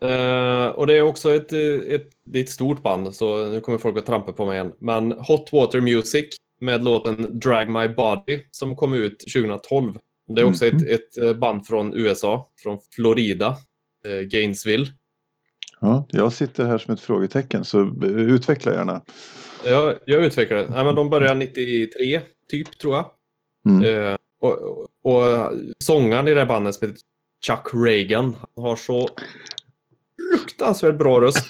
S1: Eh, och det är också ett, ett, det är ett stort band, så nu kommer folk att trampa på mig igen. Men Hot Water Music med låten Drag My Body som kom ut 2012. Det är också
S2: Mhm.
S1: ett, ett eh, band från USA, från Florida, eh, Gainesville.
S2: Ja, jag sitter här som ett frågetecken så utveckla gärna.
S1: Jag, jag utvecklade Nej, men De började 93, typ, tror jag.
S2: Mm.
S1: Eh, och, och, och sångaren i det här bandet som heter Chuck Reagan han har så fruktansvärt bra röst.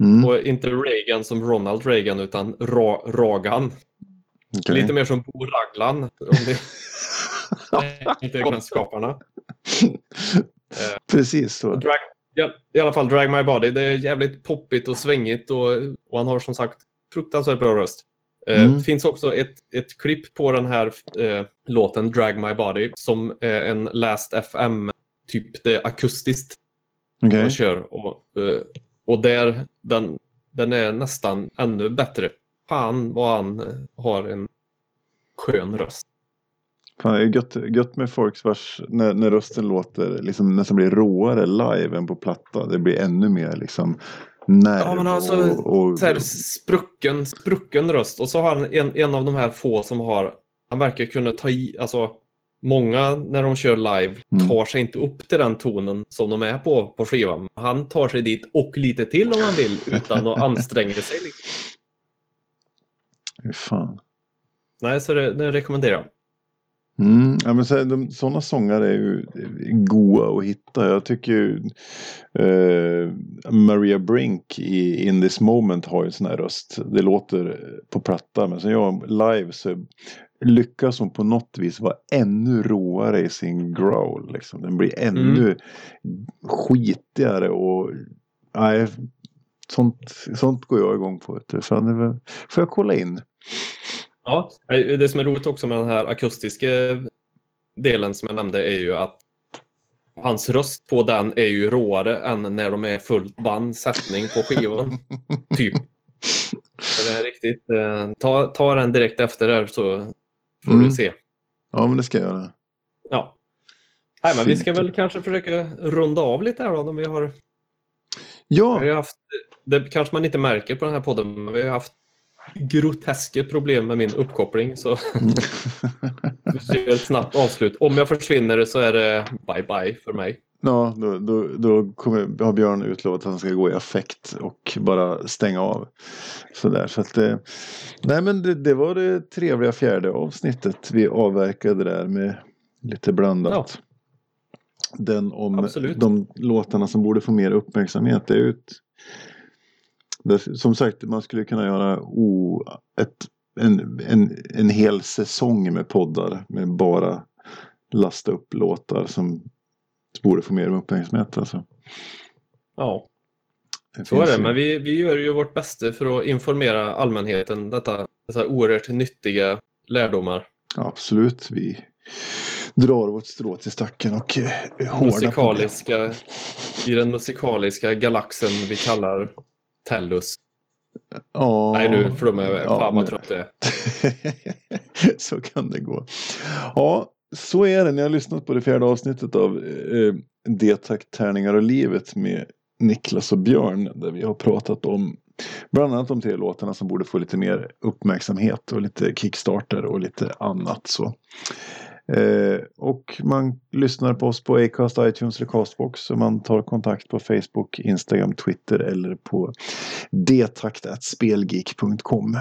S2: Mm.
S1: Och inte Reagan som Ronald Reagan utan Ra Ragan.
S2: okej.
S1: Lite mer som Bo Raglan. Om det (laughs) inte skaparna.
S2: Precis så.
S1: Drag, I alla fall Drag My Body. Det är jävligt poppigt och svängigt och, och han har som sagt fruktansvärt bra röst. Eh,
S2: Mm.
S1: Det finns också ett, ett klipp på den här eh, låten Drag My Body som är en Last FM, typ det är akustiskt
S2: Okej.
S1: man kör. Och, eh, och där, den, den är nästan ännu bättre. Fan vad han eh, har en skön röst.
S2: Fan, det är gött, gött med folks vars, när, när rösten låter liksom nästan blir råare live än på platta. Det blir ännu mer liksom nerv
S1: Ja, men alltså,
S2: och, och
S1: Så sprucken, sprucken röst. Och så har han en, en av de här få som har, han verkar kunna ta i, alltså många när de kör live
S2: Mm.
S1: tar sig inte upp till den tonen som de är på på skivan. Han tar sig dit och lite till om han vill utan att anstränga sig. (laughs)
S2: Hur fan.
S1: Nej, så det, det rekommenderar jag.
S2: Mm, ja, men så här, de, sådana sångare är ju goa att hitta. Jag tycker ju eh, Maria Brink i In This Moment har ju en sån här röst. Det låter på platta men sen jag live så lyckas hon på något vis vara ännu råare i sin growl. Liksom. Den blir ännu skitigare och nej, sånt, sånt går jag igång på. Fan, får jag kolla in?
S1: Ja, det som är roligt också med den här akustiska delen som jag nämnde är ju att hans röst på den är ju råare än när de är fullt band, sättning på skivan. (laughs) typ. Så det är riktigt. eh, Ta, ta den direkt efter där så får
S2: Mm.
S1: du se.
S2: Ja men det ska jag göra.
S1: Ja. Nej, men vi ska väl kanske försöka runda av lite här då. Om vi har, vi
S2: Ja,
S1: har ju haft, det kanske man inte märker på den här podden, men vi har haft groteska problem med min uppkoppling. Så (laughs) vi ser ett snabbt avslut. Om jag försvinner så är det bye bye för mig.
S2: Ja, då, då, då kommer, har Björn utlovat att han ska gå i affekt och bara stänga av. Sådär, så att det, nej men det, det var det trevliga fjärde avsnittet vi avverkade där med lite blandat. Den om
S1: Absolut.
S2: de låtarna som borde få mer uppmärksamhet. Det är ju ett, som sagt, man skulle kunna göra o, ett, en, en, en hel säsong med poddar med bara lasta upp låtar som borde få mer uppmärksamhet. Alltså.
S1: Ja,
S2: Det
S1: så är det.
S2: ju-
S1: Men vi, vi gör ju vårt bästa för att informera allmänheten detta, dessa oerhört nyttiga lärdomar.
S2: Absolut, vi drar vårt strå till stacken och eh, hårda.
S1: Musikaliska, I den musikaliska galaxen vi kallar Tellus.
S2: Ja,
S1: Nej, nu flummar jag.
S2: Ja,
S1: Fan vad trött jag är. (laughs)
S2: så kan det gå. Ja, så är det. Ni har lyssnat på det fjärde avsnittet av eh, D-takt, tärningar och livet med Niklas och Björn. Där vi har pratat om bland annat de tre låtarna som borde få lite mer uppmärksamhet och lite kickstarter och lite annat. så. Eh, och man lyssnar på oss på Acast, iTunes eller Castbox. Och man tar kontakt på Facebook, Instagram, Twitter eller på detakt.spelgeek.com.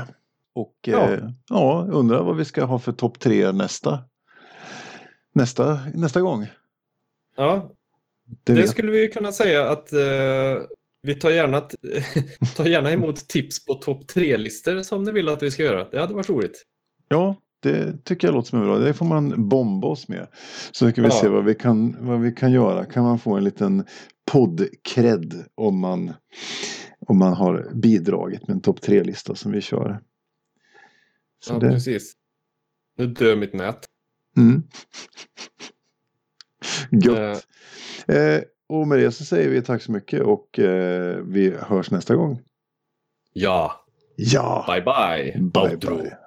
S2: Och
S1: Ja.
S2: eh, ja, undrar vad vi ska ha för topp tre nästa, nästa, nästa gång.
S1: Ja,
S2: Det
S1: det skulle vi kunna säga att eh, vi tar gärna, (laughs) tar gärna emot tips på topp tre-listor som ni vill att vi ska göra. Det hade varit roligt.
S2: Ja, det tycker jag låter som en bra. Det får man bomba oss med. Så kan vi
S1: Ja.
S2: se vad vi, kan, vad vi kan göra. Kan man få en liten podd-cred om man, om man har bidragit med en topp tre-lista som vi kör. Så
S1: Ja,
S2: det,
S1: precis. Nu dör mitt nät.
S2: mm. Gött. Eh, och med det så säger vi tack så mycket och eh, vi hörs nästa gång.
S1: Ja,
S2: Ja,
S1: bye bye.
S2: bye
S1: Outro.
S2: bye.